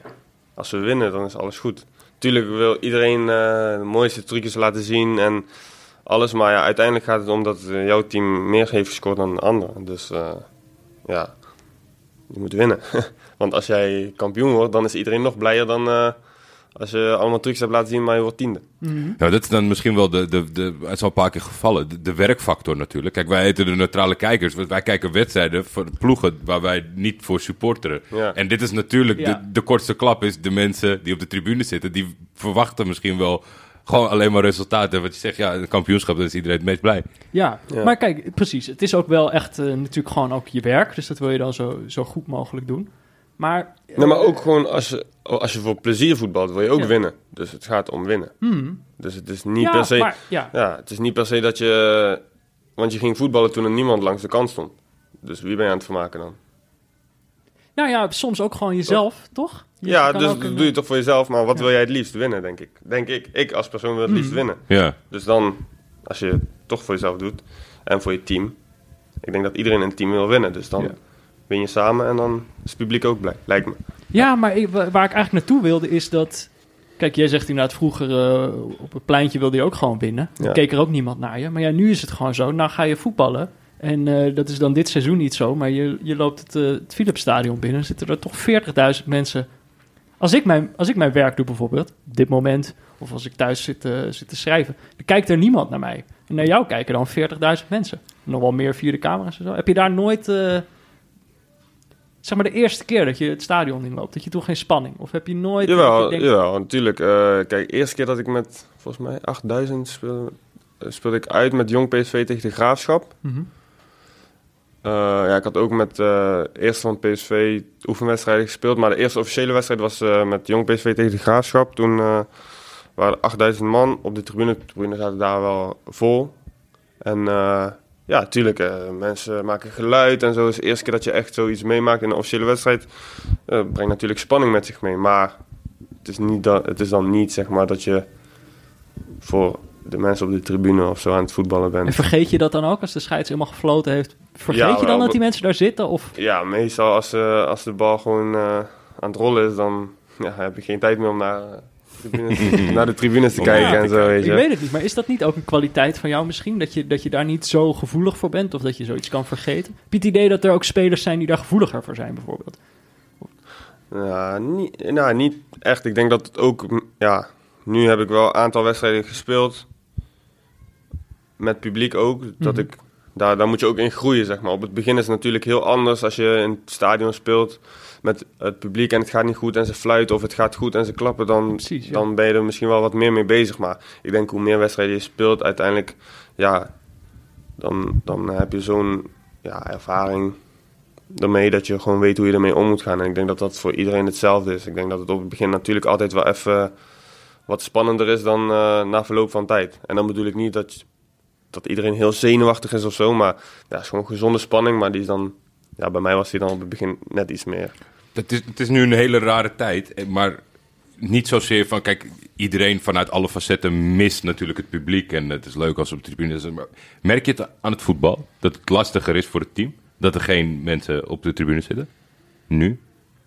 F: als we winnen, dan is alles goed. Tuurlijk wil iedereen eh, de mooiste trucjes laten zien en alles. Maar ja, uiteindelijk gaat het om dat eh, jouw team meer heeft gescoord dan de andere. Dus eh, ja, je moet winnen. Want als jij kampioen wordt, dan is iedereen nog blijer dan als je allemaal trucjes hebt laten zien, maar je wordt tiende.
D: Nou, dat is dan misschien wel de, de, de het is al een paar keer gevallen, de, de werkfactor natuurlijk. Kijk, wij heten de neutrale kijkers. want Wij kijken wedstrijden voor ploegen waar wij niet voor supporteren.
F: Ja.
D: En dit is natuurlijk,
E: Ja.
D: de, de kortste klap is de mensen die op de tribune zitten, die verwachten misschien wel gewoon alleen maar resultaten. Wat je zegt, ja, een kampioenschap, dan is iedereen het meest blij.
E: Ja,
F: Ja.
E: maar kijk, precies. Het is ook wel echt eh, natuurlijk gewoon ook je werk. Dus dat wil je dan zo, zo goed mogelijk doen. Maar,
F: Nee, maar
E: eh,
F: ook gewoon als je, als je voor plezier voetbalt, wil je ook
E: Ja.
F: winnen. Dus het gaat om winnen.
E: hmm,
F: Dus het is niet
E: ja,
F: per se...
E: maar, ja,
F: Ja, het is niet per se dat je... Want je ging voetballen toen er niemand langs de kant stond. Dus wie ben je aan het vermaken dan?
E: nou ja, soms ook gewoon jezelf, toch? Je
F: ja, dus dat doe je toch voor jezelf. Maar wat
E: Ja.
F: wil jij het liefst winnen, denk ik? Denk ik. Ik als persoon wil het liefst
E: Mhm.
F: winnen.
D: Ja.
F: Dus dan, als je het toch voor jezelf doet en voor je team. Ik denk dat iedereen in het team wil winnen. Dus dan
E: Ja.
F: Win je samen en dan is het publiek ook blij. Lijkt me.
E: Ja, maar ik- waar ik eigenlijk naartoe wilde is dat... Kijk, jij zegt inderdaad vroeger eh, op het pleintje wilde je ook gewoon winnen. Dan
F: Ja.
E: keek er ook niemand naar je. Maar ja, nu is het gewoon zo. Nou ga je voetballen. En eh, dat is dan dit seizoen niet zo. Maar je, je loopt het, eh, het Philipsstadion binnen. Zitten er toch 40.000 mensen. Als ik, mijn, als ik mijn werk doe bijvoorbeeld, op dit moment... of als ik thuis zit, zit te schrijven... dan kijkt er niemand naar mij. En naar jou kijken dan 40.000 mensen. Nog wel meer via de camera's en zo. Heb je daar nooit... zeg maar de eerste keer dat je het stadion inloopt... dat je toen geen spanning... of heb je nooit...
F: Jawel,
E: denkt-
F: jawel natuurlijk. Eh, kijk, de eerste keer dat ik met, volgens mij, 8000 speelde, eh, speelde ik uit met Jong PSV tegen de Graafschap.
E: Mhm.
F: Eh, ja, ik had ook met eh eerst van PSV oefenwedstrijden gespeeld. Maar de eerste officiële wedstrijd was met Jong PSV tegen de Graafschap. Toen waren er 8000 man op de tribune. De tribune zaten daar wel vol. En eh, ja, natuurlijk, eh, mensen maken geluid en zo. is de eerste keer dat je echt zoiets meemaakt in een officiële wedstrijd. eh, brengt natuurlijk spanning met zich mee. Maar het is, niet dat, het is dan niet, zeg maar, dat je voor de mensen op de tribune of zo aan het voetballen bent.
E: En vergeet je dat dan ook als de scheids helemaal gefloten heeft? Vergeet
F: Ja,
E: je dan
F: wel,
E: dat die mensen daar zitten? Of
F: Ja, meestal als, eh, als de bal gewoon aan het rollen is, dan ja, heb je geen tijd meer om naar, tribunes, naar de tribunes te kijken en zo, weet
E: ik
F: je.
E: weet het niet, maar is dat niet ook een kwaliteit van jou misschien? Dat je, dat je daar niet zo gevoelig voor bent of dat je zoiets kan vergeten? Heb je het idee dat er ook spelers zijn die daar gevoeliger voor zijn bijvoorbeeld?
F: Ja, niet, nou, niet echt. Ik denk dat het ook, ja, nu heb ik wel een aantal wedstrijden gespeeld. Met publiek ook. Dat
E: Mhm.
F: ik, daar, daar moet je ook in groeien, zeg maar. Op het begin is het natuurlijk heel anders als je in het stadion speelt met het publiek en het gaat niet goed en ze fluiten of het gaat goed en ze klappen. Dan,
E: Precies, ja.
F: dan ben je er misschien wel wat meer mee bezig. Maar ik denk hoe meer wedstrijden je speelt, uiteindelijk, ja, dan, dan heb je zo'n ja, ervaring daarmee dat je gewoon weet hoe je ermee om moet gaan. En ik denk dat dat voor iedereen hetzelfde is. Ik denk dat het op het begin natuurlijk altijd wel even wat spannender is dan eh, na verloop van tijd. En dan bedoel ik niet dat, dat iedereen heel zenuwachtig is of zo, maar ja, het is gewoon gezonde spanning. Maar die is dan, ja, bij mij was die dan op het begin net iets meer.
D: Het is, het is nu een hele rare tijd, eh, maar niet zozeer van, kijk, iedereen vanuit alle facetten mist natuurlijk het publiek en het is leuk als op de tribune is. Maar merk je het aan het voetbal, dat het lastiger is voor het team, dat er geen mensen op de tribune zitten? Nu?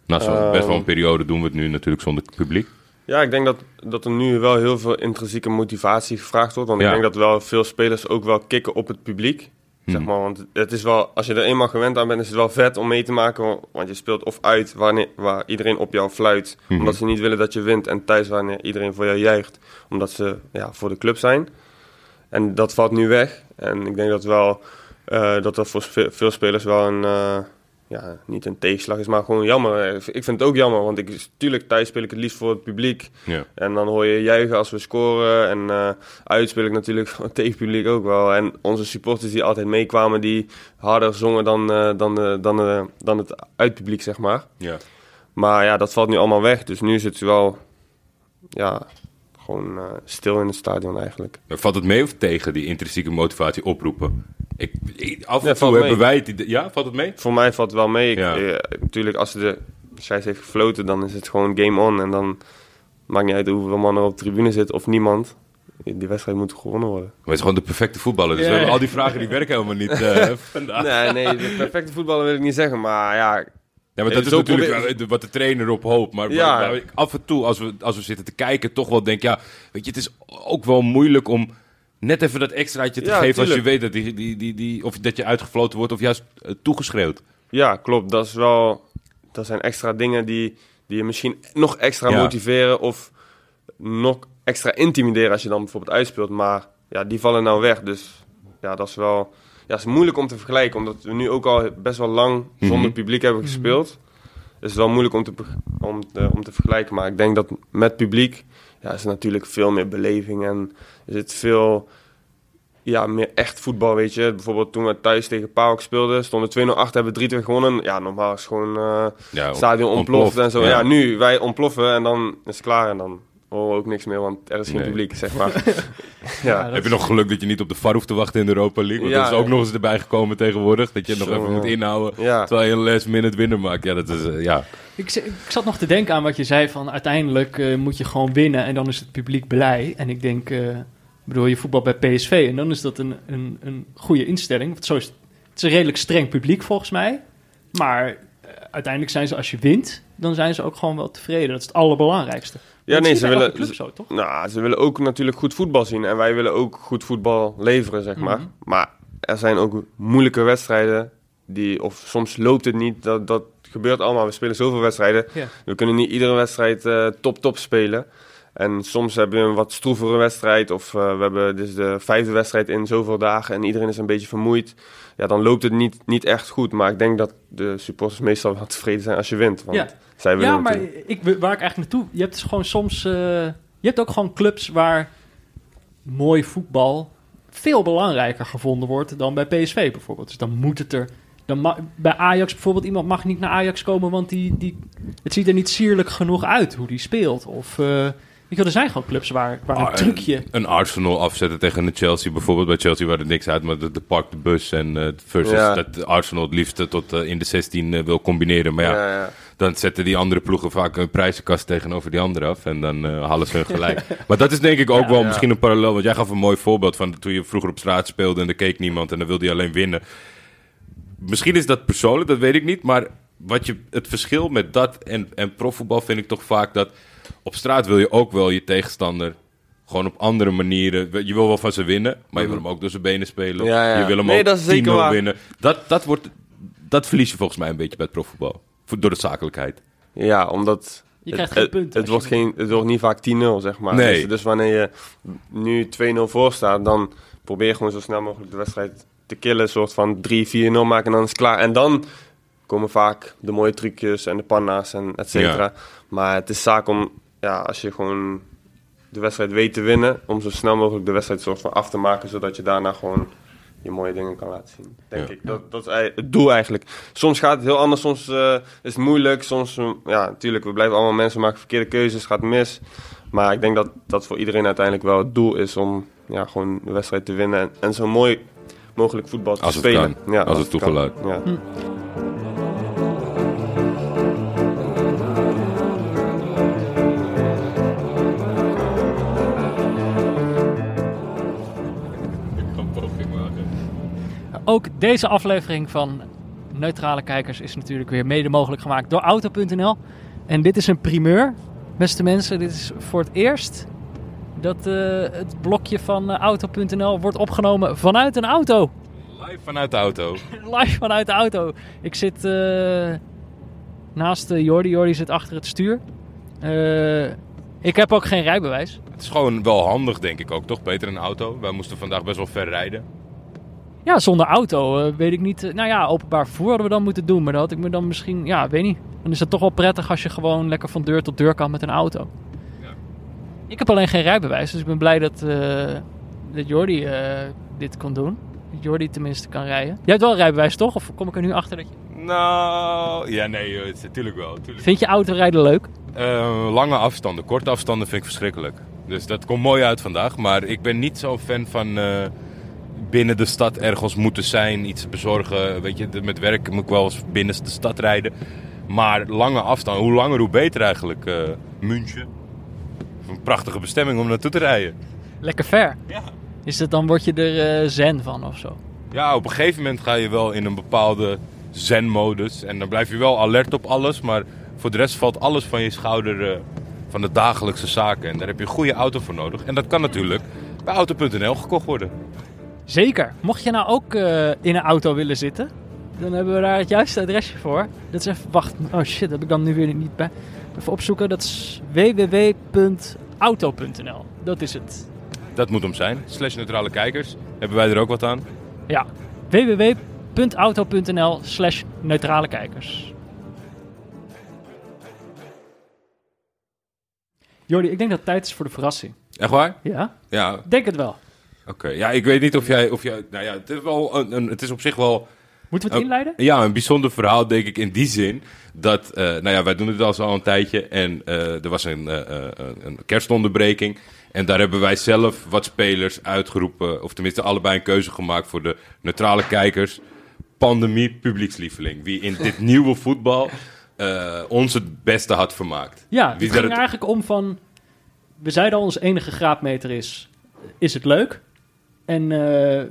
D: Na zo'n best wel een periode doen we het nu natuurlijk zonder publiek.
F: Ja, ik denk dat, dat er nu wel heel veel intrinsieke motivatie gevraagd wordt. Want
D: Ja.
F: ik denk dat wel veel spelers ook wel kicken op het publiek. Zeg maar, want het is wel, als je er eenmaal gewend aan bent, is het wel vet om mee te maken. wa- Want je speelt of uit wanneer, waar iedereen op jou fluit, omdat ze niet willen dat je wint. En thuis wanneer iedereen voor jou juicht, omdat ze ja, voor de club zijn. En dat valt nu weg. En ik denk dat wel eh, dat dat voor ve- veel spelers wel een, eh, ja, niet een tegenslag is, maar gewoon jammer. Ik vind het ook jammer, want ik, tuurlijk thuis speel ik het liefst voor het publiek.
D: Ja.
F: En dan hoor je juichen als we scoren. En eh uit speel ik natuurlijk voor het tegenpubliek ook wel. En onze supporters die altijd meekwamen, die harder zongen dan, eh, dan, eh, dan, eh, dan het uitpubliek, zeg maar.
D: Ja.
F: Maar ja, dat valt nu allemaal weg. Dus nu zit het wel ja, gewoon eh, stil in het stadion eigenlijk.
D: Valt het mee of tegen die intrinsieke motivatie oproepen? Ik, ik- af en
F: Ja,
D: toe hebben
F: mee.
D: wij het idee- Ja, valt het mee?
F: Voor mij valt het wel mee. Ik,
D: Ja.
F: eh, natuurlijk, als de scheids heeft gefloten, dan is het gewoon game on. En dan maakt niet uit hoeveel man er op de tribune zit of niemand. Die wedstrijd moet gewonnen worden.
D: Maar het is gewoon de perfecte voetballer. Dus we hebben al die vragen die werken helemaal niet eh, vandaag.
F: Nee, nee, de perfecte voetballer wil ik niet zeggen. Maar ja,
D: Ja, maar dat is natuurlijk
F: probeer-
D: wel wat de trainer op hoopt. Maar
F: Ja.
D: af en toe, als we, als we zitten te kijken, toch wel denk ja, weet je, het is ook wel moeilijk om net even dat extraatje te
F: Ja,
D: geven als je weet dat, die, die, die, die, of dat je uitgefloten wordt of juist eh, toegeschreeuwd.
F: Ja, klopt. Dat, is wel, dat zijn extra dingen die, die je misschien nog extra
D: Ja.
F: motiveren of nog extra intimideren als je dan bijvoorbeeld uitspeelt. Maar ja, die vallen nou weg. Dus ja, dat is wel ja, het is moeilijk om te vergelijken. Omdat we nu ook al best wel lang zonder publiek hebben gespeeld. Dus het is wel moeilijk om te, om, te, om te vergelijken. Maar ik denk dat met publiek ja, is er natuurlijk veel meer beleving. En is het veel ja, meer echt voetbal, weet je. Bijvoorbeeld toen we thuis tegen PAOK speelden, stonden 2-0 achter, hebben we 3-2 gewonnen. Ja, normaal is gewoon eh
D: Ja,
F: stadion ontploft, en zo. Ja.
D: Ja.
F: nu, wij ontploffen en dan is het klaar en dan horen we ook niks meer, want er is geen
D: Nee.
F: publiek, zeg maar.
E: Ja,
D: Heb je nog geluk dat je niet op de VAR hoeft te wachten in de Europa League? Want
F: Ja,
D: dat is ook
F: ja.
D: nog eens erbij gekomen tegenwoordig. Dat je nog
F: Zo,
D: even moet inhouden.
F: ja.
D: Terwijl je een last minute winner maakt. Ja, dat is, eh, ja.
E: Ik, ik zat nog te denken aan wat je zei van uiteindelijk eh, moet je gewoon winnen en dan is het publiek blij. En ik denk, eh, bedoel, je voetbal bij PSV en dan is dat een, een, een goede instelling. Want zo is het, het is een redelijk streng publiek volgens mij. Maar uiteindelijk zijn ze, als je wint, dan zijn ze ook gewoon wel tevreden. Dat is het allerbelangrijkste.
F: Ja,
E: Dat
F: nee, ze willen,
E: club zo, toch?
F: Nou, ze willen ook natuurlijk goed voetbal zien. En wij willen ook goed voetbal leveren, zeg maar.
E: Mhm.
F: Maar er zijn ook moeilijke wedstrijden. Die, of soms loopt het niet. Dat, dat gebeurt allemaal. We spelen zoveel wedstrijden. We kunnen niet iedere wedstrijd eh, top-top spelen. En soms hebben we een wat stroevere wedstrijd. Of eh, we hebben dus de vijfde wedstrijd in zoveel dagen. En iedereen is een beetje vermoeid. Ja, dan loopt het niet, niet echt goed. Maar ik denk dat de supporters meestal wel tevreden zijn als je wint. Want
E: Ja.
F: zij willen
E: Ja, maar
F: natuurlijk-
E: ik, waar ik eigenlijk naartoe... Je hebt dus gewoon soms... eh, je hebt ook gewoon clubs waar mooi voetbal veel belangrijker gevonden wordt dan bij PSV bijvoorbeeld. Dus dan moet het er... Dan bij Ajax bijvoorbeeld, iemand mag niet naar Ajax komen, want die, die, het ziet er niet sierlijk genoeg uit hoe die speelt. Of, eh, weet er zijn gewoon clubs waar, waar een
D: Ah,
E: trucje...
D: Een Arsenal afzetten tegen een Chelsea bijvoorbeeld. Bij Chelsea waar er niks uit, maar de, de park de bus. En eh, versus
F: Ja.
D: dat Arsenal het liefst tot eh, in de 16 eh, wil combineren. Maar ja,
F: ja, ja.
D: dan zetten die andere ploegen vaak een prijzenkast tegenover die andere af. En dan eh, halen ze hun gelijk. maar dat is denk ik ook
E: Ja,
D: wel
F: ja.
D: misschien een parallel. Want jij gaf een mooi voorbeeld van toen je vroeger op straat speelde en er keek niemand. En dan wilde je alleen winnen. Misschien is dat persoonlijk, dat weet ik niet. Maar wat je, het verschil met dat en, en profvoetbal vind ik toch vaak dat... Op straat wil je ook wel je tegenstander gewoon op andere manieren... Je wil wel van ze winnen, maar je wil hem ook door zijn benen spelen.
F: Ja, ja.
D: Je wil hem
F: Nee,
D: ook
F: dat is zeker
D: 10-0
F: waar.
D: winnen. Dat, dat, wordt, dat verlies je volgens mij een beetje bij het profvoetbal. Door de zakelijkheid.
F: Ja, omdat...
E: Je krijgt
F: het,
E: geen punten.
F: Het, wordt geen, het wordt niet vaak 10-0, zeg maar.
D: Nee.
F: Dus, dus wanneer je nu 2-0 voor staat, dan probeer je gewoon zo snel mogelijk de wedstrijd te killen. Een soort van 3-4-0 maken en dan is het klaar. En dan komen vaak de mooie trucjes en de panna's en et cetera. Maar het is zaak om, ja, als je gewoon de wedstrijd weet te winnen, om zo snel mogelijk de wedstrijd soort van af te maken, zodat je daarna gewoon je mooie dingen kan laten zien. Denk
D: Ja.
F: ik. Dat, dat is het doel eigenlijk. Soms gaat het heel anders, soms eh, is het moeilijk. Soms, eh, ja, natuurlijk, we blijven allemaal mensen maken verkeerde keuzes, gaat mis. Maar ik denk dat dat voor iedereen uiteindelijk wel het doel is om ja, gewoon de wedstrijd te winnen. En, en zo mooi mogelijk voetbal te
D: Als het
F: spelen.
D: kan.
F: Ja,
D: Als het
F: kan.
D: toegelaat.
F: Ja.
E: Ook deze aflevering van Neutrale Kijkers is natuurlijk weer mede mogelijk gemaakt door Auto.nl. En dit is een primeur, beste mensen. Dit is voor het eerst dat eh, het blokje van eh, Auto.nl wordt opgenomen vanuit een auto.
D: Live vanuit de auto.
E: Live vanuit de auto. Ik zit eh, naast uh, Jordi. Jordi zit achter het stuur. Ik heb ook geen rijbewijs.
D: Het is gewoon wel handig, denk ik ook, toch? Beter een auto. Wij moesten vandaag best wel ver rijden.
E: Ja, zonder auto eh, weet ik niet. eh, nou ja, openbaar vervoer hadden we dan moeten doen. Maar dat had ik me dan misschien, ja, weet niet. Dan is het toch wel prettig als je gewoon lekker van deur tot deur kan met een auto.
D: Ja.
E: Ik heb alleen geen rijbewijs, dus ik ben blij dat, eh dat Jordi dit kon doen. Dat Jordi tenminste kan rijden. Jij hebt wel een rijbewijs, toch? Of kom ik er nu achter dat je...
D: Nou, ja, nee, joh, het is natuurlijk wel. Tuurlijk.
E: Vind je autorijden leuk?
D: Lange afstanden, korte afstanden vind ik verschrikkelijk. Dus dat komt mooi uit vandaag. Maar ik ben niet zo'n fan van binnen de stad ergens moeten zijn, iets bezorgen. Weet je, met werk moet ik wel eens binnen de stad rijden. Maar lange afstanden, hoe langer hoe beter eigenlijk. eh München. Een prachtige bestemming om naartoe te rijden.
E: Lekker ver.
D: Ja.
E: Is het dan, word je er eh, zen van of zo?
D: Ja, op een gegeven moment ga je wel in een bepaalde zen-modus. En dan blijf je wel alert op alles. Maar voor de rest valt alles van je schouder eh, van de dagelijkse zaken. En daar heb je een goede auto voor nodig. En dat kan natuurlijk bij Auto.nl gekocht worden.
E: Zeker. Mocht je nou ook eh, in een auto willen zitten, dan hebben we daar het juiste adresje voor. Dat is even, wacht, oh shit, heb ik dan nu weer niet bij. Even opzoeken, dat is www.auto.nl. Dat is het.
D: Dat moet hem zijn. Slash neutrale kijkers. Hebben wij er ook wat aan?
E: Ja, www.auto.nl slash neutrale kijkers. Jordi, ik denk dat het tijd is voor de verrassing.
D: Echt waar?
E: Ja?
D: Ja,
E: Denk het wel.
D: Oké. Ja, ik weet niet of jij... Of jij nou ja, het is, wel een, een- het is op zich wel...
E: Moeten we het inleiden?
D: Ja, een bijzonder verhaal, denk ik, in die zin. Dat, eh, nou ja, wij doen het al zo al een tijdje. En eh, er was een, eh, eh, een kerstonderbreking. En daar hebben wij zelf wat spelers uitgeroepen. Of tenminste, allebei een keuze gemaakt voor de neutrale kijkers. Pandemie, publiekslieveling. Wie in dit nieuwe voetbal ons het beste had vermaakt.
E: Ja,
D: Wie
E: het ging
D: het-
E: eigenlijk om van... We zeiden al, ons enige graadmeter is... Is het leuk? En eh,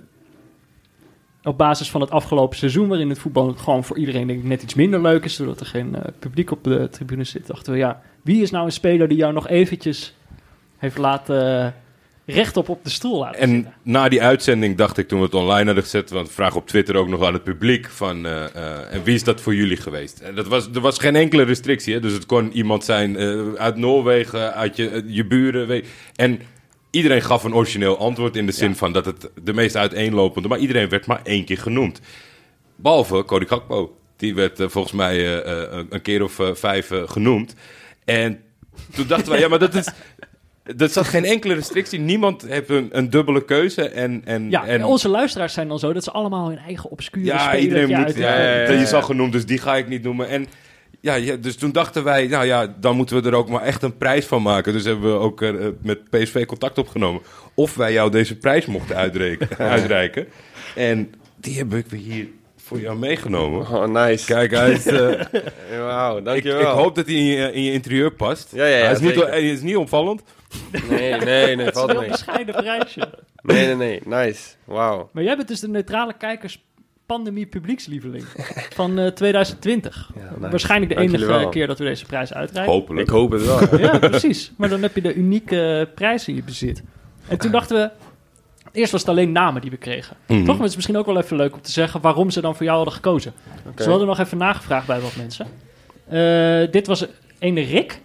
E: op basis van het afgelopen seizoen... waarin het voetbal gewoon voor iedereen denk ik, net iets minder leuk is... doordat er geen eh, publiek op de tribune zit... dachten we, ja, wie is nou een speler die jou nog eventjes... heeft laten... eh, rechtop op de stoel laten
D: En
E: zitten?
D: na die uitzending dacht ik toen we het online hadden gezet, want vraag op Twitter ook nog aan het publiek van en wie is dat voor jullie geweest? En dat was, er was geen enkele restrictie, hè? dus het kon iemand zijn uit Noorwegen, uit je, je buren. Weet, en iedereen gaf een origineel antwoord in de zin
E: Ja.
D: van dat het de meest uiteenlopende, maar iedereen werd maar één keer genoemd. Behalve Cody Gakpo. Die werd eh, volgens mij eh, eh, een keer of vijf genoemd. En toen dachten wij, ja, maar dat is... Er zat geen enkele restrictie. Niemand heeft een, een dubbele keuze. En, en,
E: Ja,
D: en,
E: onze luisteraars zijn dan zo... dat ze allemaal hun eigen obscure
D: ja, iedereen moet.
E: uit-
D: Ja,
F: ja, ja,
D: Je zag genoemd, dus die ga ik niet noemen. En ja, ja, dus toen dachten wij, nou ja, dan moeten we er ook maar echt een prijs van maken. Dus hebben we ook eh, met PSV contact opgenomen. Of wij jou deze prijs mochten uitreiken. uitreiken. En die heb ik weer hier voor jou meegenomen.
F: Oh, nice.
D: Kijk, hij is, eh,
F: Wauw,
D: ik,
F: dankjewel.
D: ik hoop dat hij in je, in je interieur past.
F: Ja, ja, ja,
D: hij, is niet, hij is niet opvallend.
F: Nee, nee, nee,
E: Het is
F: valt
E: een heel
F: mee.
E: bescheiden prijsje.
F: Nee, nee, nee, nice. Wauw.
E: Maar jij bent dus de neutrale kijkers pandemie publiekslieveling van eh, 2020.
F: Ja, nice.
E: Waarschijnlijk de
F: Dank
E: enige keer dat we deze prijs uitreiken.
D: Hopelijk.
F: Ik hoop het wel.
E: Ja, precies. Maar dan heb je de unieke eh, prijs in je bezit. En toen dachten we... Eerst was het alleen namen die we kregen.
D: Mhm.
E: Toch? Maar het is misschien ook wel even leuk om te zeggen waarom ze dan voor jou hadden gekozen. Dus we hadden nog even nagevraagd bij wat mensen. Eh, dit was een Rick.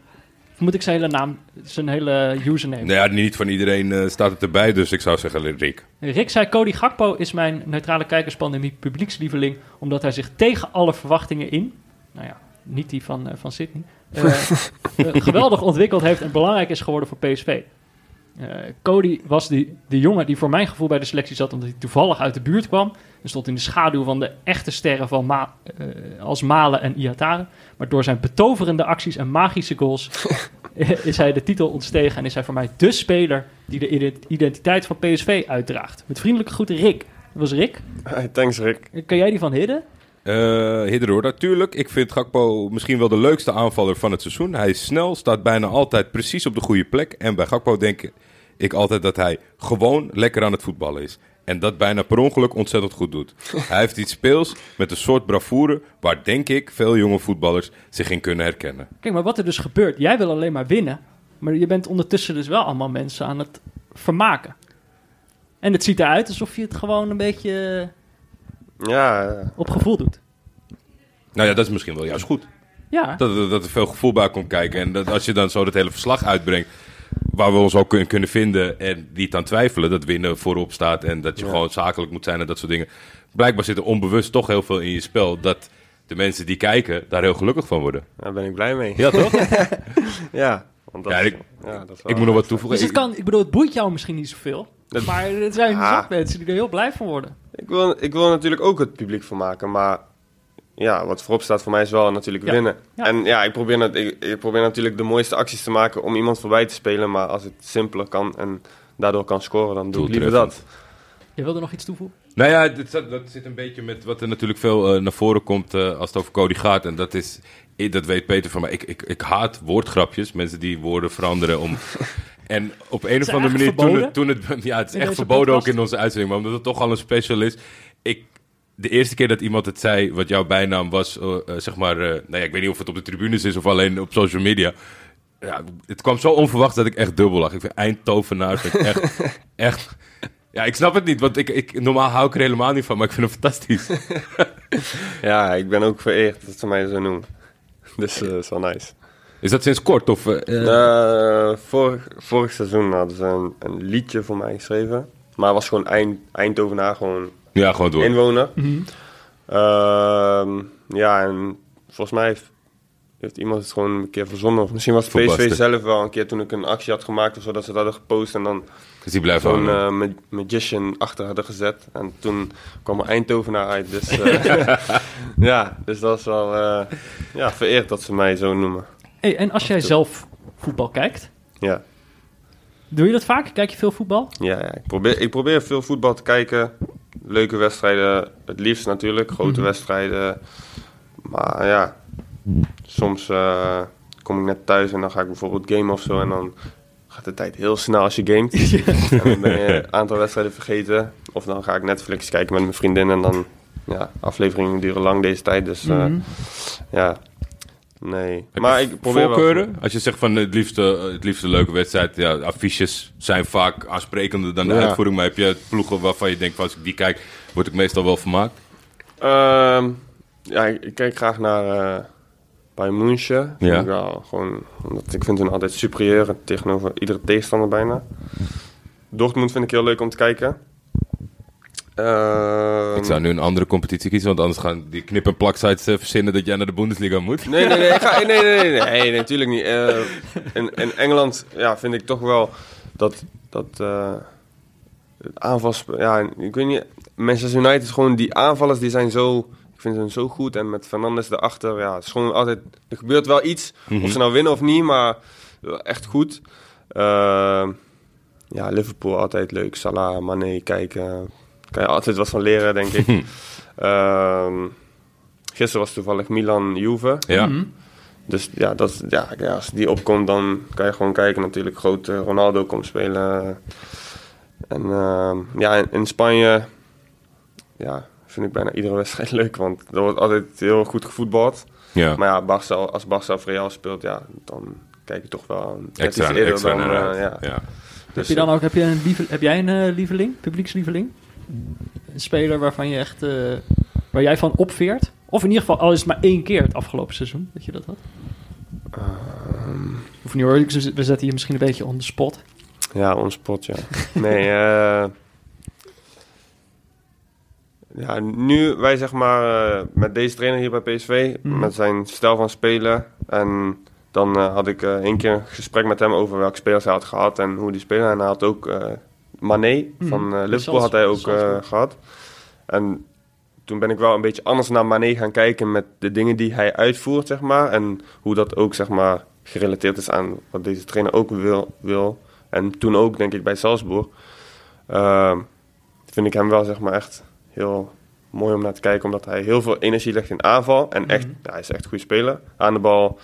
E: Moet ik zijn hele naam, zijn hele username?
D: Nou ja, niet van iedereen eh, staat het erbij, dus ik zou zeggen Rick.
E: Rick zei, Cody Gakpo is mijn neutrale kijkerspandemie publiekslieveling, omdat hij zich tegen alle verwachtingen in, nou ja, niet die van, eh, van Sydney, eh, eh, geweldig ontwikkeld heeft en belangrijk is geworden voor PSV. Eh, Cody was die, de jongen die voor mijn gevoel bij de selectie zat, omdat hij toevallig uit de buurt kwam. En stond in de schaduw van de echte sterren van Ma- eh, als Malen en Iatare. Maar door zijn betoverende acties en magische goals is hij de titel ontstegen. En is hij voor mij de speler die de ident- identiteit van PSV uitdraagt. Met vriendelijke groeten Rick. Dat was Rick.
F: Hey, thanks Rick.
E: Ken jij die van Hidden?
D: Eh Hidden natuurlijk. Ik vind Gakpo misschien wel de leukste aanvaller van het seizoen. Hij is snel, staat bijna altijd precies op de goede plek. En bij Gakpo denk ik altijd dat hij gewoon lekker aan het voetballen is. En dat bijna per ongeluk ontzettend goed doet. hij heeft iets speels met een soort bravoure waar denk ik veel jonge voetballers zich in kunnen herkennen.
E: Kijk, maar wat er dus gebeurt. Jij wil alleen maar winnen. Maar je bent ondertussen dus wel allemaal mensen aan het vermaken. En het ziet eruit alsof je het gewoon een beetje
F: Ja, eh,
E: op gevoel doet.
D: Nou ja, dat is misschien wel juist goed.
E: Ja,
D: Dat, dat, dat er veel gevoel bij komt kijken. En dat als je dan zo dat hele verslag uitbrengt. Waar we ons ook kunnen, kunnen vinden. En niet aan twijfelen. Dat winnen voorop staat. En dat je
F: Ja.
D: gewoon zakelijk moet zijn en dat soort dingen. Blijkbaar zit er onbewust toch heel veel in je spel. Dat de mensen die kijken daar heel gelukkig van worden.
F: daar ben ik blij mee.
D: Ja, toch?
F: Ja, want dat,
D: Ja, ik-
F: ja, dat is wel-
D: ik moet nog wat toevoegen.
E: dus het kan, ik bedoel, het boeit jou misschien niet zoveel.
F: Dat-
E: Maar er zijn
F: Ah.
E: mensen die er heel blij van worden.
F: Ik wil, ik wil natuurlijk ook het publiek van maken, maar ja, wat voorop staat voor mij is wel natuurlijk
E: Ja.
F: winnen.
E: Ja.
F: En ja, ik probeer, ik, ik probeer natuurlijk de mooiste acties te maken om iemand voorbij te spelen, maar als het simpeler kan en daardoor kan scoren, dan doe ik liever dat.
E: Je wilde nog iets toevoegen?
D: Nou ja, dat, zit een beetje met wat er natuurlijk veel eh, naar voren komt eh, als het over Cody gaat. En dat is, dat weet Peter van mij. Ik, ik, ik haat woordgrapjes. Mensen die woorden veranderen om. En op een of andere manier, toen het, toen het. Ja, het is
E: In
D: echt verboden
E: podcast?
D: ook in onze uitzending. Maar omdat het toch al een special is. Ik, de eerste keer dat iemand het zei, wat jouw bijnaam was, eh, eh, zeg maar. eh, nou ja, ik weet niet of het op de tribunes is of alleen op social media. Ja, het kwam zo onverwacht dat ik echt dubbel lag. Ik vind Eindhovenaar vind ik echt, echt... Ja, ik snap het niet, want ik, ik, normaal hou ik er helemaal niet van, maar ik vind hem fantastisch.
F: Ja, ik ben ook vereerd dat ze mij zo noemen. Dus dat is wel nice.
D: Is dat sinds kort? Of,
F: vorig, vorig seizoen hadden ze een, een liedje voor mij geschreven. Maar het was gewoon Eind, Eindhovenaar, gewoon
D: ja, gewoon door.
F: inwoner. Ehm, ja, en volgens mij heeft, heeft iemand het gewoon een keer verzonnen. Of misschien was PSV zelf wel een keer toen ik een actie had gemaakt of zo, dat ze dat hadden gepost en dan
D: Dus die blijven
F: zo'n
D: hangen.
F: eh, ma- magician achter hadden gezet. En toen kwam er Eindhovenaar uit. Dus eh, ja, dus dat is wel eh, ja, vereerd dat ze mij zo noemen.
E: Hey, en als jij zelf voetbal kijkt,
F: Ja.
E: doe je dat vaak? Kijk je veel voetbal?
F: Ja, ja ik, probeer, ik probeer veel voetbal te kijken. Leuke wedstrijden, het liefst natuurlijk. Grote
E: Mhm. wedstrijden.
F: Maar ja, soms eh, kom ik net thuis en dan ga ik bijvoorbeeld gamen of zo. En dan gaat de tijd heel snel als je gamet. en dan ben je een aantal wedstrijden vergeten. Of dan ga ik Netflix kijken met mijn vriendin. En dan, ja, afleveringen duren lang deze tijd. Dus eh,
E: Mhm.
F: ja, nee.
D: Heb
F: maar ik probeer wel...
D: voorkeuren? Als je zegt van het liefste, het liefste leuke wedstrijd, ja, affiches zijn vaak aansprekender dan de
F: Ja.
D: uitvoering. Maar heb je ploegen waarvan je denkt, van, als ik die kijk, word ik meestal wel vermaakt?
F: Ehm, ja, ik, ik kijk graag naar eh Bayern München.
D: Ja.
F: Ik, wel, gewoon, omdat ik vind hun altijd superieur tegenover iedere tegenstander bijna. Dortmund vind ik heel leuk om te kijken. Ehm,
D: ik zou nu een andere competitie kiezen, want anders gaan die knip- en plaksites eh, verzinnen dat jij naar de Bundesliga moet.
F: Nee, nee, nee, ik ga, nee, nee, nee, nee, nee, nee, natuurlijk niet. Eh, in, in Engeland ja, vind ik toch wel dat, dat eh, het aanvals... Ja, ik weet niet, Manchester United is gewoon die aanvallers die zijn zo... Ik vind hun zo goed en met Fernandes erachter, ja, het is gewoon altijd... Er gebeurt wel iets,
D: Mhm.
F: of ze nou winnen of niet, maar echt goed. Ja, Liverpool altijd leuk. Salah, Mane, kijken. Kan je altijd wat van leren, denk ik. Ehm, gisteren was toevallig Milan-Juve.
D: Ja.
E: Mhm.
F: Dus ja, dat, ja, als die opkomt, dan kan je gewoon kijken natuurlijk. Grote Ronaldo komt spelen. En ehm, ja, in, in Spanje ja, vind ik bijna iedere wedstrijd leuk. Want er wordt altijd heel goed gevoetbald.
D: ja.
F: Maar ja, Barca, als Barça of Real speelt, ja, dan kijk je toch wel
D: extra
F: iets eerder
D: extra
F: dan... eh, ja.
D: ja.
E: Heb,
F: Dus,
E: je dan ook, heb, je een lieve, heb jij een eh, lieveling, publiekslieveling? Een speler waarvan je echt, eh, waar jij van opveert? Of in ieder geval, al is het maar één keer het afgelopen seizoen, dat je dat had?
F: ehm,
E: Of niet hoor, ik- we zetten je misschien een beetje on the spot.
F: Ja, ons pot, ja. Nee, eh ja, nu wij zeg maar eh, met deze trainer hier bij PSV,
E: Mhm.
F: met zijn stijl van spelen en dan had ik eh één keer een gesprek met hem over welke spelers hij had gehad en hoe die spelen. En hij had ook Mané van
E: Mhm.
F: eh,
E: Bij
F: Liverpool had hij ook eh, gehad. En toen ben ik wel een beetje anders naar Mané gaan kijken met de dingen die hij uitvoert, zeg maar. En hoe dat ook, zeg maar, gerelateerd is aan wat deze trainer ook wil. wil. En toen ook, denk ik, bij Salzburg. Ehm, vind ik hem wel, zeg maar, echt heel mooi om naar te kijken. Omdat hij heel veel energie legt in aanval. En echt,
E: Mhm.
F: ja, hij is echt een goede speler. Aan de bal,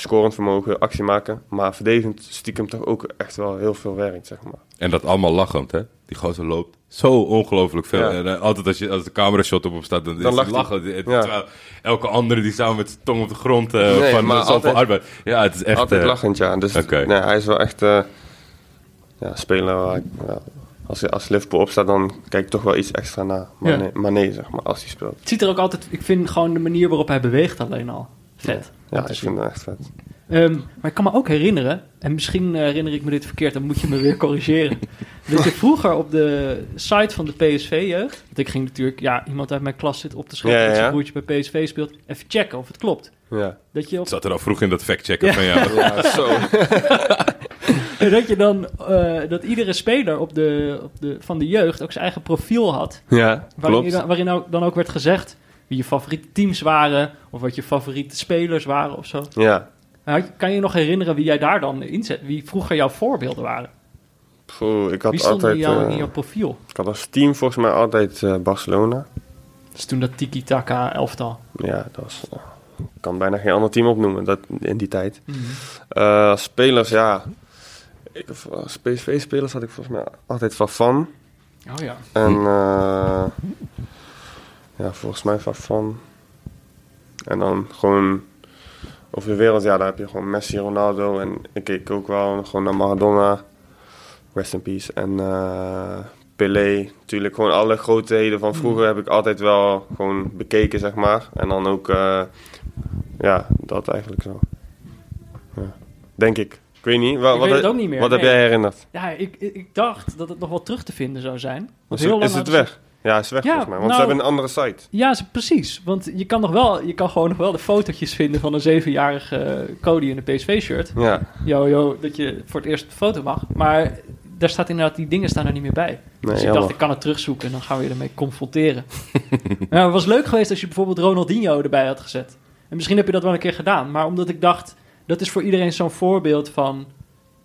F: scorend vermogen, actie maken. Maar verdedigend stiekem toch ook echt wel heel veel werkt, zeg maar.
D: En dat allemaal lachend, hè? Die gozer loopt zo ongelooflijk veel.
F: Ja.
D: En eh, altijd als, je, als de camera shot op hem staat, dan,
F: Dan
D: is
F: lacht
D: hij lachen.
F: Ja.
D: Terwijl elke andere die samen met zijn tong op de grond eh,
F: Nee,
D: van
F: maar
D: eh, zoveel
F: altijd-
D: arbeid. Ja, het is echt...
F: Altijd lachend, ja. Dus
D: Oké.
F: nee, hij is wel echt eh ja, speler waar ik, ja, als, als Liverpool opstaat, dan kijk ik toch wel iets extra naar Mané,
E: Ja.
F: Mané, zeg maar, als hij speelt.
E: Het ziet er ook altijd... Ik vind gewoon de manier waarop hij beweegt alleen al vet.
F: Ja, ik vind het echt vet.
E: Ehm, maar ik kan me ook herinneren, en misschien eh, herinner ik me dit verkeerd, dan moet je me weer corrigeren. dat je vroeger op de site van de PSV-jeugd, want ik ging natuurlijk, ja, iemand uit mijn klas zit op te schrijven
F: Ja,
E: dat
F: ja,
E: zijn broertje bij PSV speelt, even checken of het klopt.
F: Ja,
E: Dat je, op,
D: Het zat er al vroeg in dat fact-checken
E: Ja.
D: van ja.
F: ja zo.
E: dat je dan, eh, dat iedere speler op de, op de, van de jeugd ook zijn eigen profiel had.
F: Ja,
E: Waarin, je
F: klopt.
E: dan, waarin ook, dan ook werd gezegd wie je favoriete teams waren, of wat je favoriete spelers waren of zo.
F: Ja,
E: Kan je je nog herinneren wie jij daar dan inzet? Wie vroeger jouw voorbeelden waren?
F: Poeh, ik had
E: Wie stond
F: altijd...
E: in, jouw,
F: eh,
E: in jouw profiel?
F: ik had als team volgens mij altijd eh, Barcelona.
E: Dus toen dat tiki-taka elftal.
F: Ja, dat was... eh, ik kan bijna geen ander team opnoemen dat, in die tijd. Als spelers, ja... Ik, als PSV-spelers had ik volgens mij altijd van Van.
E: Oh ja.
F: En ja, volgens mij van Van. En dan gewoon over de wereld, ja, daar heb je gewoon Messi, Ronaldo. En ik keek ook wel gewoon naar Maradona, rest in peace. En eh Pelé, natuurlijk gewoon alle grootheden van vroeger heb ik altijd wel gewoon bekeken, zeg maar. En dan ook, eh, ja, dat eigenlijk zo. Ja. Denk ik. Ik weet niet. Wat,
E: Ik
F: wat,
E: weet het ook niet meer,
F: Wat heb jij herinnerd?
E: Ja, ik, ik dacht dat het nog wel terug te vinden zou zijn.
F: Is,
E: heel lang
F: is het weg? Ja, is weg
E: Ja,
F: volgens mij. Want
E: nou-
F: ze hebben een andere site.
E: Ja, ze- precies. Want je kan, nog wel, je kan gewoon nog wel de fotootjes vinden van een zevenjarige Cody in een PSV-shirt.
F: Ja,
E: Yo, yo, dat je voor het eerst de foto mag. Maar daar staat inderdaad, die dingen staan er niet meer bij.
F: nee,
E: dus ik
F: jammer.
E: dacht, ik kan het terugzoeken en dan gaan we je ermee confronteren. ja, het was leuk geweest als je bijvoorbeeld Ronaldinho erbij had gezet. En misschien heb je dat wel een keer gedaan. Maar omdat ik dacht, dat is voor iedereen zo'n voorbeeld van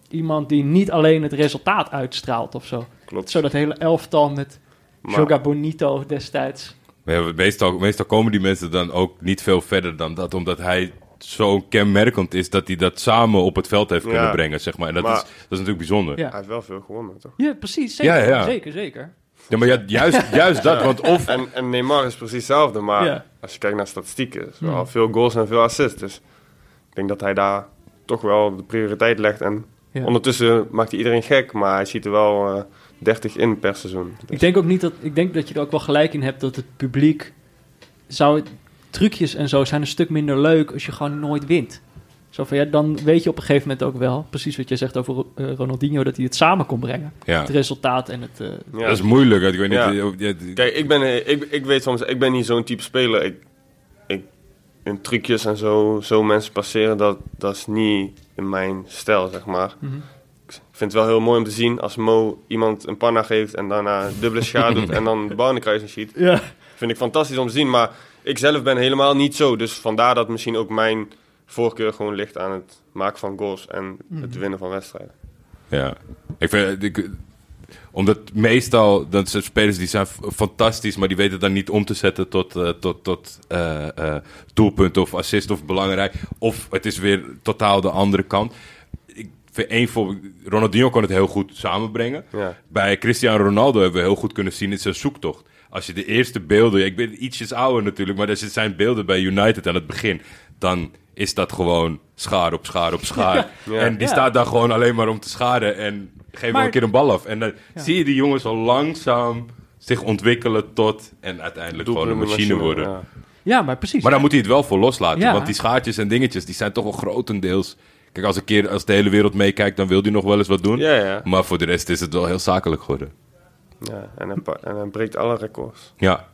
E: iemand die niet alleen het resultaat uitstraalt of zo.
F: Klopt.
E: Zo dat hele elftal met
F: Maar-
E: Joga Bonito destijds.
D: Ja, meestal, meestal komen die mensen dan ook niet veel verder dan dat, omdat hij zo kenmerkend is dat hij dat samen op het veld heeft
F: Ja.
D: kunnen brengen, zeg maar. En dat,
F: Maar-
D: is, dat is natuurlijk bijzonder.
E: Ja.
F: Hij heeft wel veel gewonnen, toch?
E: Ja, precies. Zeker,
D: Ja, ja.
E: zeker, zeker.
D: Ja, maar ja, juist, juist dat, want of...
F: En, en Neymar is precies hetzelfde, maar
E: Ja.
F: als je kijkt naar statistieken, is wel
E: Hmm.
F: veel goals en veel assists. Dus ik denk dat hij daar toch wel de prioriteit legt. En
E: Ja.
F: ondertussen maakt hij iedereen gek, maar hij ziet er wel eh 30 in per seizoen. Dus-
E: Ik denk ook niet dat. Ik denk dat je er ook wel gelijk in hebt dat het publiek. Zou het, trucjes en zo zijn een stuk minder leuk als je gewoon nooit wint. Zo van ja, dan weet je op een gegeven moment ook wel, precies wat jij zegt over eh, Ronaldinho, dat hij het samen kon brengen.
D: Ja,
E: Het resultaat en het. eh,
F: ja.
D: dat is moeilijk. Ik weet niet...
F: Ja.
D: of- ja,
F: Kijk, ik, ben, eh, ik, ik weet soms, ik ben niet zo'n type speler. Ik, ik, in trucjes en zo, zo mensen passeren, dat, dat is niet in mijn stijl, zeg maar.
E: mhm.
F: Vind het wel heel mooi om te zien als Mo iemand een panna geeft en daarna dubbele schaar doet en dan de bal in de kruising schiet.
E: Ja.
F: Vind ik fantastisch om te zien, maar ik zelf ben helemaal niet zo. Dus vandaar dat misschien ook mijn voorkeur gewoon ligt aan het maken van goals en het winnen van wedstrijden.
D: Ja, ik vind, ik, omdat meestal, dat zijn spelers die zijn fantastisch, maar die weten dan niet om te zetten tot, eh, tot, tot eh, eh, doelpunt of assist of belangrijk. Of het is weer totaal de andere kant. Één voorbeeld, Ronaldinho kon het heel goed samenbrengen.
F: Ja,
D: Bij Cristiano Ronaldo hebben we heel goed kunnen zien in zijn zoektocht. Als je de eerste beelden, ik ben ietsjes ouder natuurlijk, maar als je zijn beelden bij United aan het begin, dan is dat gewoon schaar op schaar op schaar.
F: Ja.
D: En die
E: Ja.
D: staat daar gewoon alleen maar om te scharen en geef hem
E: Maar-
D: een keer een bal af. En dan
E: Ja.
D: zie je die jongens al langzaam zich ontwikkelen tot en uiteindelijk gewoon een machine worden.
F: Ja.
E: ja, maar precies.
D: Maar dan moet hij het wel voor loslaten,
E: Ja.
D: want die schaartjes en dingetjes, die zijn toch wel grotendeels... Kijk, als, een keer, als de hele wereld meekijkt, dan wil hij nog wel eens wat doen.
F: Ja, ja.
D: Maar voor de rest is het wel heel zakelijk geworden.
F: ja. En, hij, en hij breekt alle records.
D: Ja,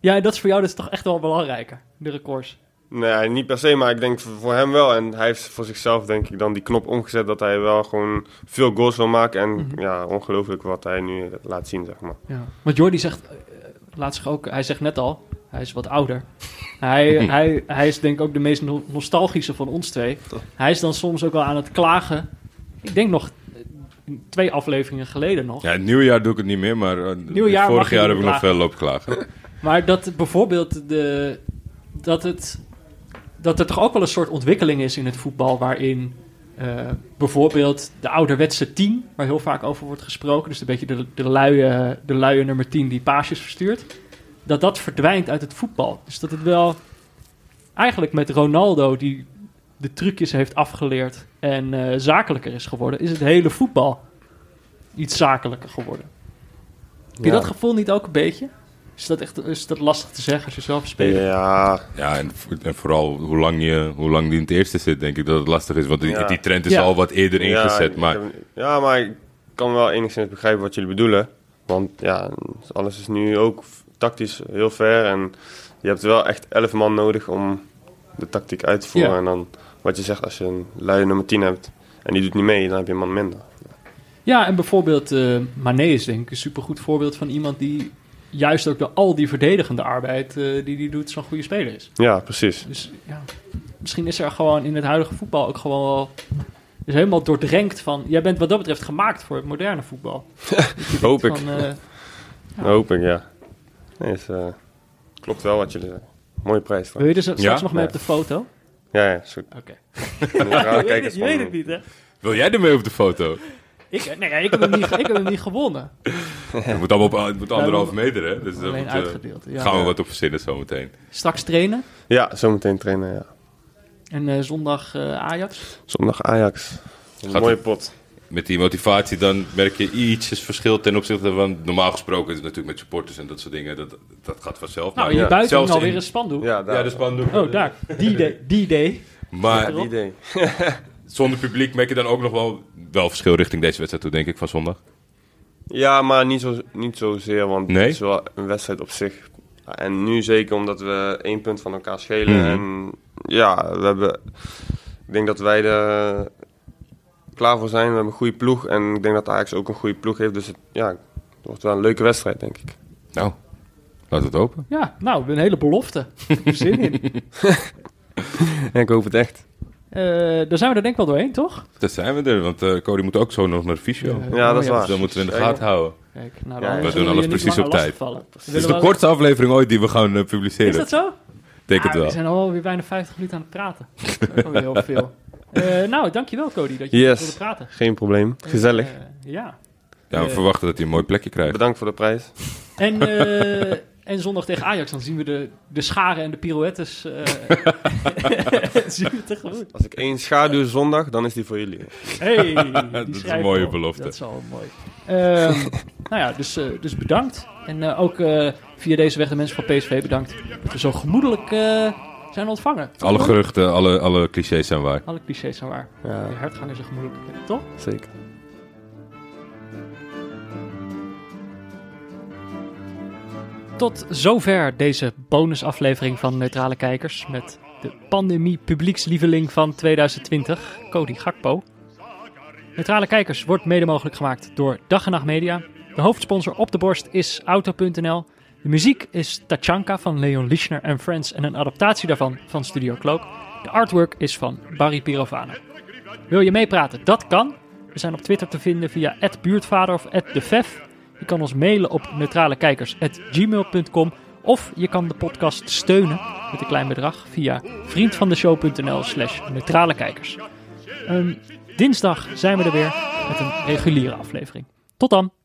E: Ja, dat is voor jou dus toch echt wel belangrijker, de records.
F: Nee, niet per se, maar ik denk voor voor hem wel. En hij heeft voor zichzelf denk ik dan die knop omgezet dat hij wel gewoon veel goals wil maken. En
E: Mhm.
F: ja, ongelooflijk wat hij nu laat zien, zeg maar.
E: Ja. Want Jordi zegt, eh, laat zich ook, hij zegt net al, hij is wat ouder. Hij, hij, hij is denk ik ook de meest no- nostalgische van ons twee. Hij is dan soms ook wel aan het klagen. Ik denk nog eh, twee afleveringen geleden nog.
D: Ja, het nieuwjaar doe ik het niet meer, maar eh, vorig jaar heb ik nog veel lopen klagen.
E: Maar dat bijvoorbeeld de, dat, het, dat er toch ook wel een soort ontwikkeling is in het voetbal waarin eh, bijvoorbeeld de ouderwetse tien, waar heel vaak over wordt gesproken, dus een beetje de, de, luie, de luie nummer 10 die paasjes verstuurt, dat dat verdwijnt uit het voetbal. Dus dat het wel eigenlijk met Ronaldo die de trucjes heeft afgeleerd en eh, zakelijker is geworden, is het hele voetbal iets zakelijker geworden. Heb je
F: Ja.
E: dat gevoel niet ook een beetje? Is dat echt is dat lastig te zeggen als je zelf speelt?
F: Ja,
D: Ja, en, vo- en vooral hoe lang, je, hoe lang die in het eerste zit, denk ik dat het lastig is. Want die,
F: Ja.
D: die trend is
E: Ja.
D: al wat eerder ingezet. maar
F: heb- ja, maar ik kan wel enigszins begrijpen wat jullie bedoelen. Want ja, alles is nu ook tactisch heel ver. En je hebt wel echt 11 man nodig om de tactiek uit te voeren.
E: Ja.
F: En dan wat je zegt, als je een luie nummer 10 hebt en die doet niet mee, dan heb je een man minder.
E: Ja, en bijvoorbeeld eh Mané is denk ik een supergoed voorbeeld van iemand die juist ook door al die verdedigende arbeid eh, die die doet zo'n goede speler is.
F: Ja, precies.
E: Dus ja, misschien is er gewoon in het huidige voetbal ook gewoon wel... is helemaal doordrenkt van... Jij bent wat dat betreft gemaakt voor het moderne voetbal.
F: Hoop ik.
E: Van, eh, Ja.
F: Hoop ik, ja. Nee, is, eh, klopt wel wat jullie zeggen. Mooie prijs.
E: wil je er straks
D: Ja?
E: nog mee
F: Ja.
E: op de foto?
F: Ja, ja, is goed.
E: Oké.
F: Neutrale
E: Je, je weet het niet, hè?
D: wil jij ermee op de foto?
E: Ik, eh, nee, ik, heb hem niet, ik heb hem niet gewonnen.
D: Het moet allemaal op het moet anderhalf meter, hè? Dus daar
E: Alleen
D: moet, eh,
E: uitgedeeld. Ja.
D: gaan we wat op verzinnen zometeen.
E: Straks trainen.
F: Ja, zometeen trainen, ja.
E: En eh, zondag eh, Ajax.
F: Zondag Ajax. Een
D: Gaat
F: mooie pot.
D: Met die motivatie dan merk je ietsjes verschil ten opzichte van... Normaal gesproken is het natuurlijk met supporters en dat soort dingen. Dat, dat gaat vanzelf.
E: Nou, hier
F: ja,
E: buiten
D: zelfs
E: alweer
D: in-
E: een spandoek.
F: Ja, daar.
D: Ja, de spandoek.
E: Oh, daar. Die day. Die day.
D: Maar
F: Die idee.
D: zonder publiek merk je dan ook nog wel, wel verschil richting deze wedstrijd toe, denk ik, van zondag.
F: Ja, maar niet, zo, niet zozeer, want
D: Nee?
F: het is wel een wedstrijd op zich. En nu zeker omdat we één punt van elkaar schelen.
D: Mhm.
F: En ja, we hebben, ik denk dat wij er klaar voor zijn. We hebben een goede ploeg en ik denk dat Ajax ook een goede ploeg heeft. Dus het, ja, het wordt wel een leuke wedstrijd, denk ik.
D: Nou, laat het open.
E: Ja, nou, een hele belofte. Ik heb er zin in.
F: Ik hoop het echt.
E: Eh, daar zijn we er denk ik wel doorheen, toch?
D: Daar zijn we er, want eh, Cody moet ook zo nog naar de fysio.
F: Ja, dat is waar.
D: Dus dat moeten we in de gaten houden.
E: Kijk, nou,
F: Ja, we
D: doen alles precies op tijd. Het is de
E: wel-
D: kortste aflevering ooit die we gaan eh, publiceren.
E: Is dat zo?
D: Denk
E: Ah,
D: het wel.
E: We zijn alweer bijna 50 minuten aan het praten. Dat is ook alweer heel veel. Eh, nou, dankjewel Cody dat je
F: Yes.
E: wilde praten.
F: Geen probleem. Gezellig.
E: Eh, ja.
D: Ja, we
E: Eh,
D: verwachten dat hij een mooi plekje krijgt.
F: Bedankt voor de prijs.
E: En, eh, en zondag tegen Ajax, dan zien we de, de scharen en de pirouettes eh zien we tegemoet.
F: Als ik één schaduw zondag, dan is die voor jullie.
E: Hey, die
D: Dat is een mooie
E: op.
D: belofte.
E: Dat is al mooi. Ehm, nou ja, dus, dus bedankt. En eh, ook eh, via deze weg de mensen van PSV bedankt. Dat we zo gemoedelijk zijn ontvangen.
D: Alle geruchten, alle, alle clichés zijn waar.
E: Alle clichés zijn waar.
F: Ja,
E: De hertgangers zijn gemoedelijk. Toch?
F: zeker.
E: Tot zover deze bonusaflevering van Neutrale Kijkers met de pandemie publiekslieveling van 2020, Cody Gakpo. Neutrale Kijkers wordt mede mogelijk gemaakt door Dag en Nacht Media. De hoofdsponsor op de borst is Auto.nl. De muziek is Tachanka van Leon Lischner en Friends en een adaptatie daarvan van Studio Cloak. De artwork is van Barry Pirovano. Wil je meepraten? Dat kan. We zijn op Twitter te vinden via @buurtvader of @defef. Je kan ons mailen op neutralekijkers.gmail.com of je kan de podcast steunen met een klein bedrag via vriendvandeshow.nl slash neutralekijkers. Ehm, dinsdag zijn we er weer met een reguliere aflevering. Tot dan!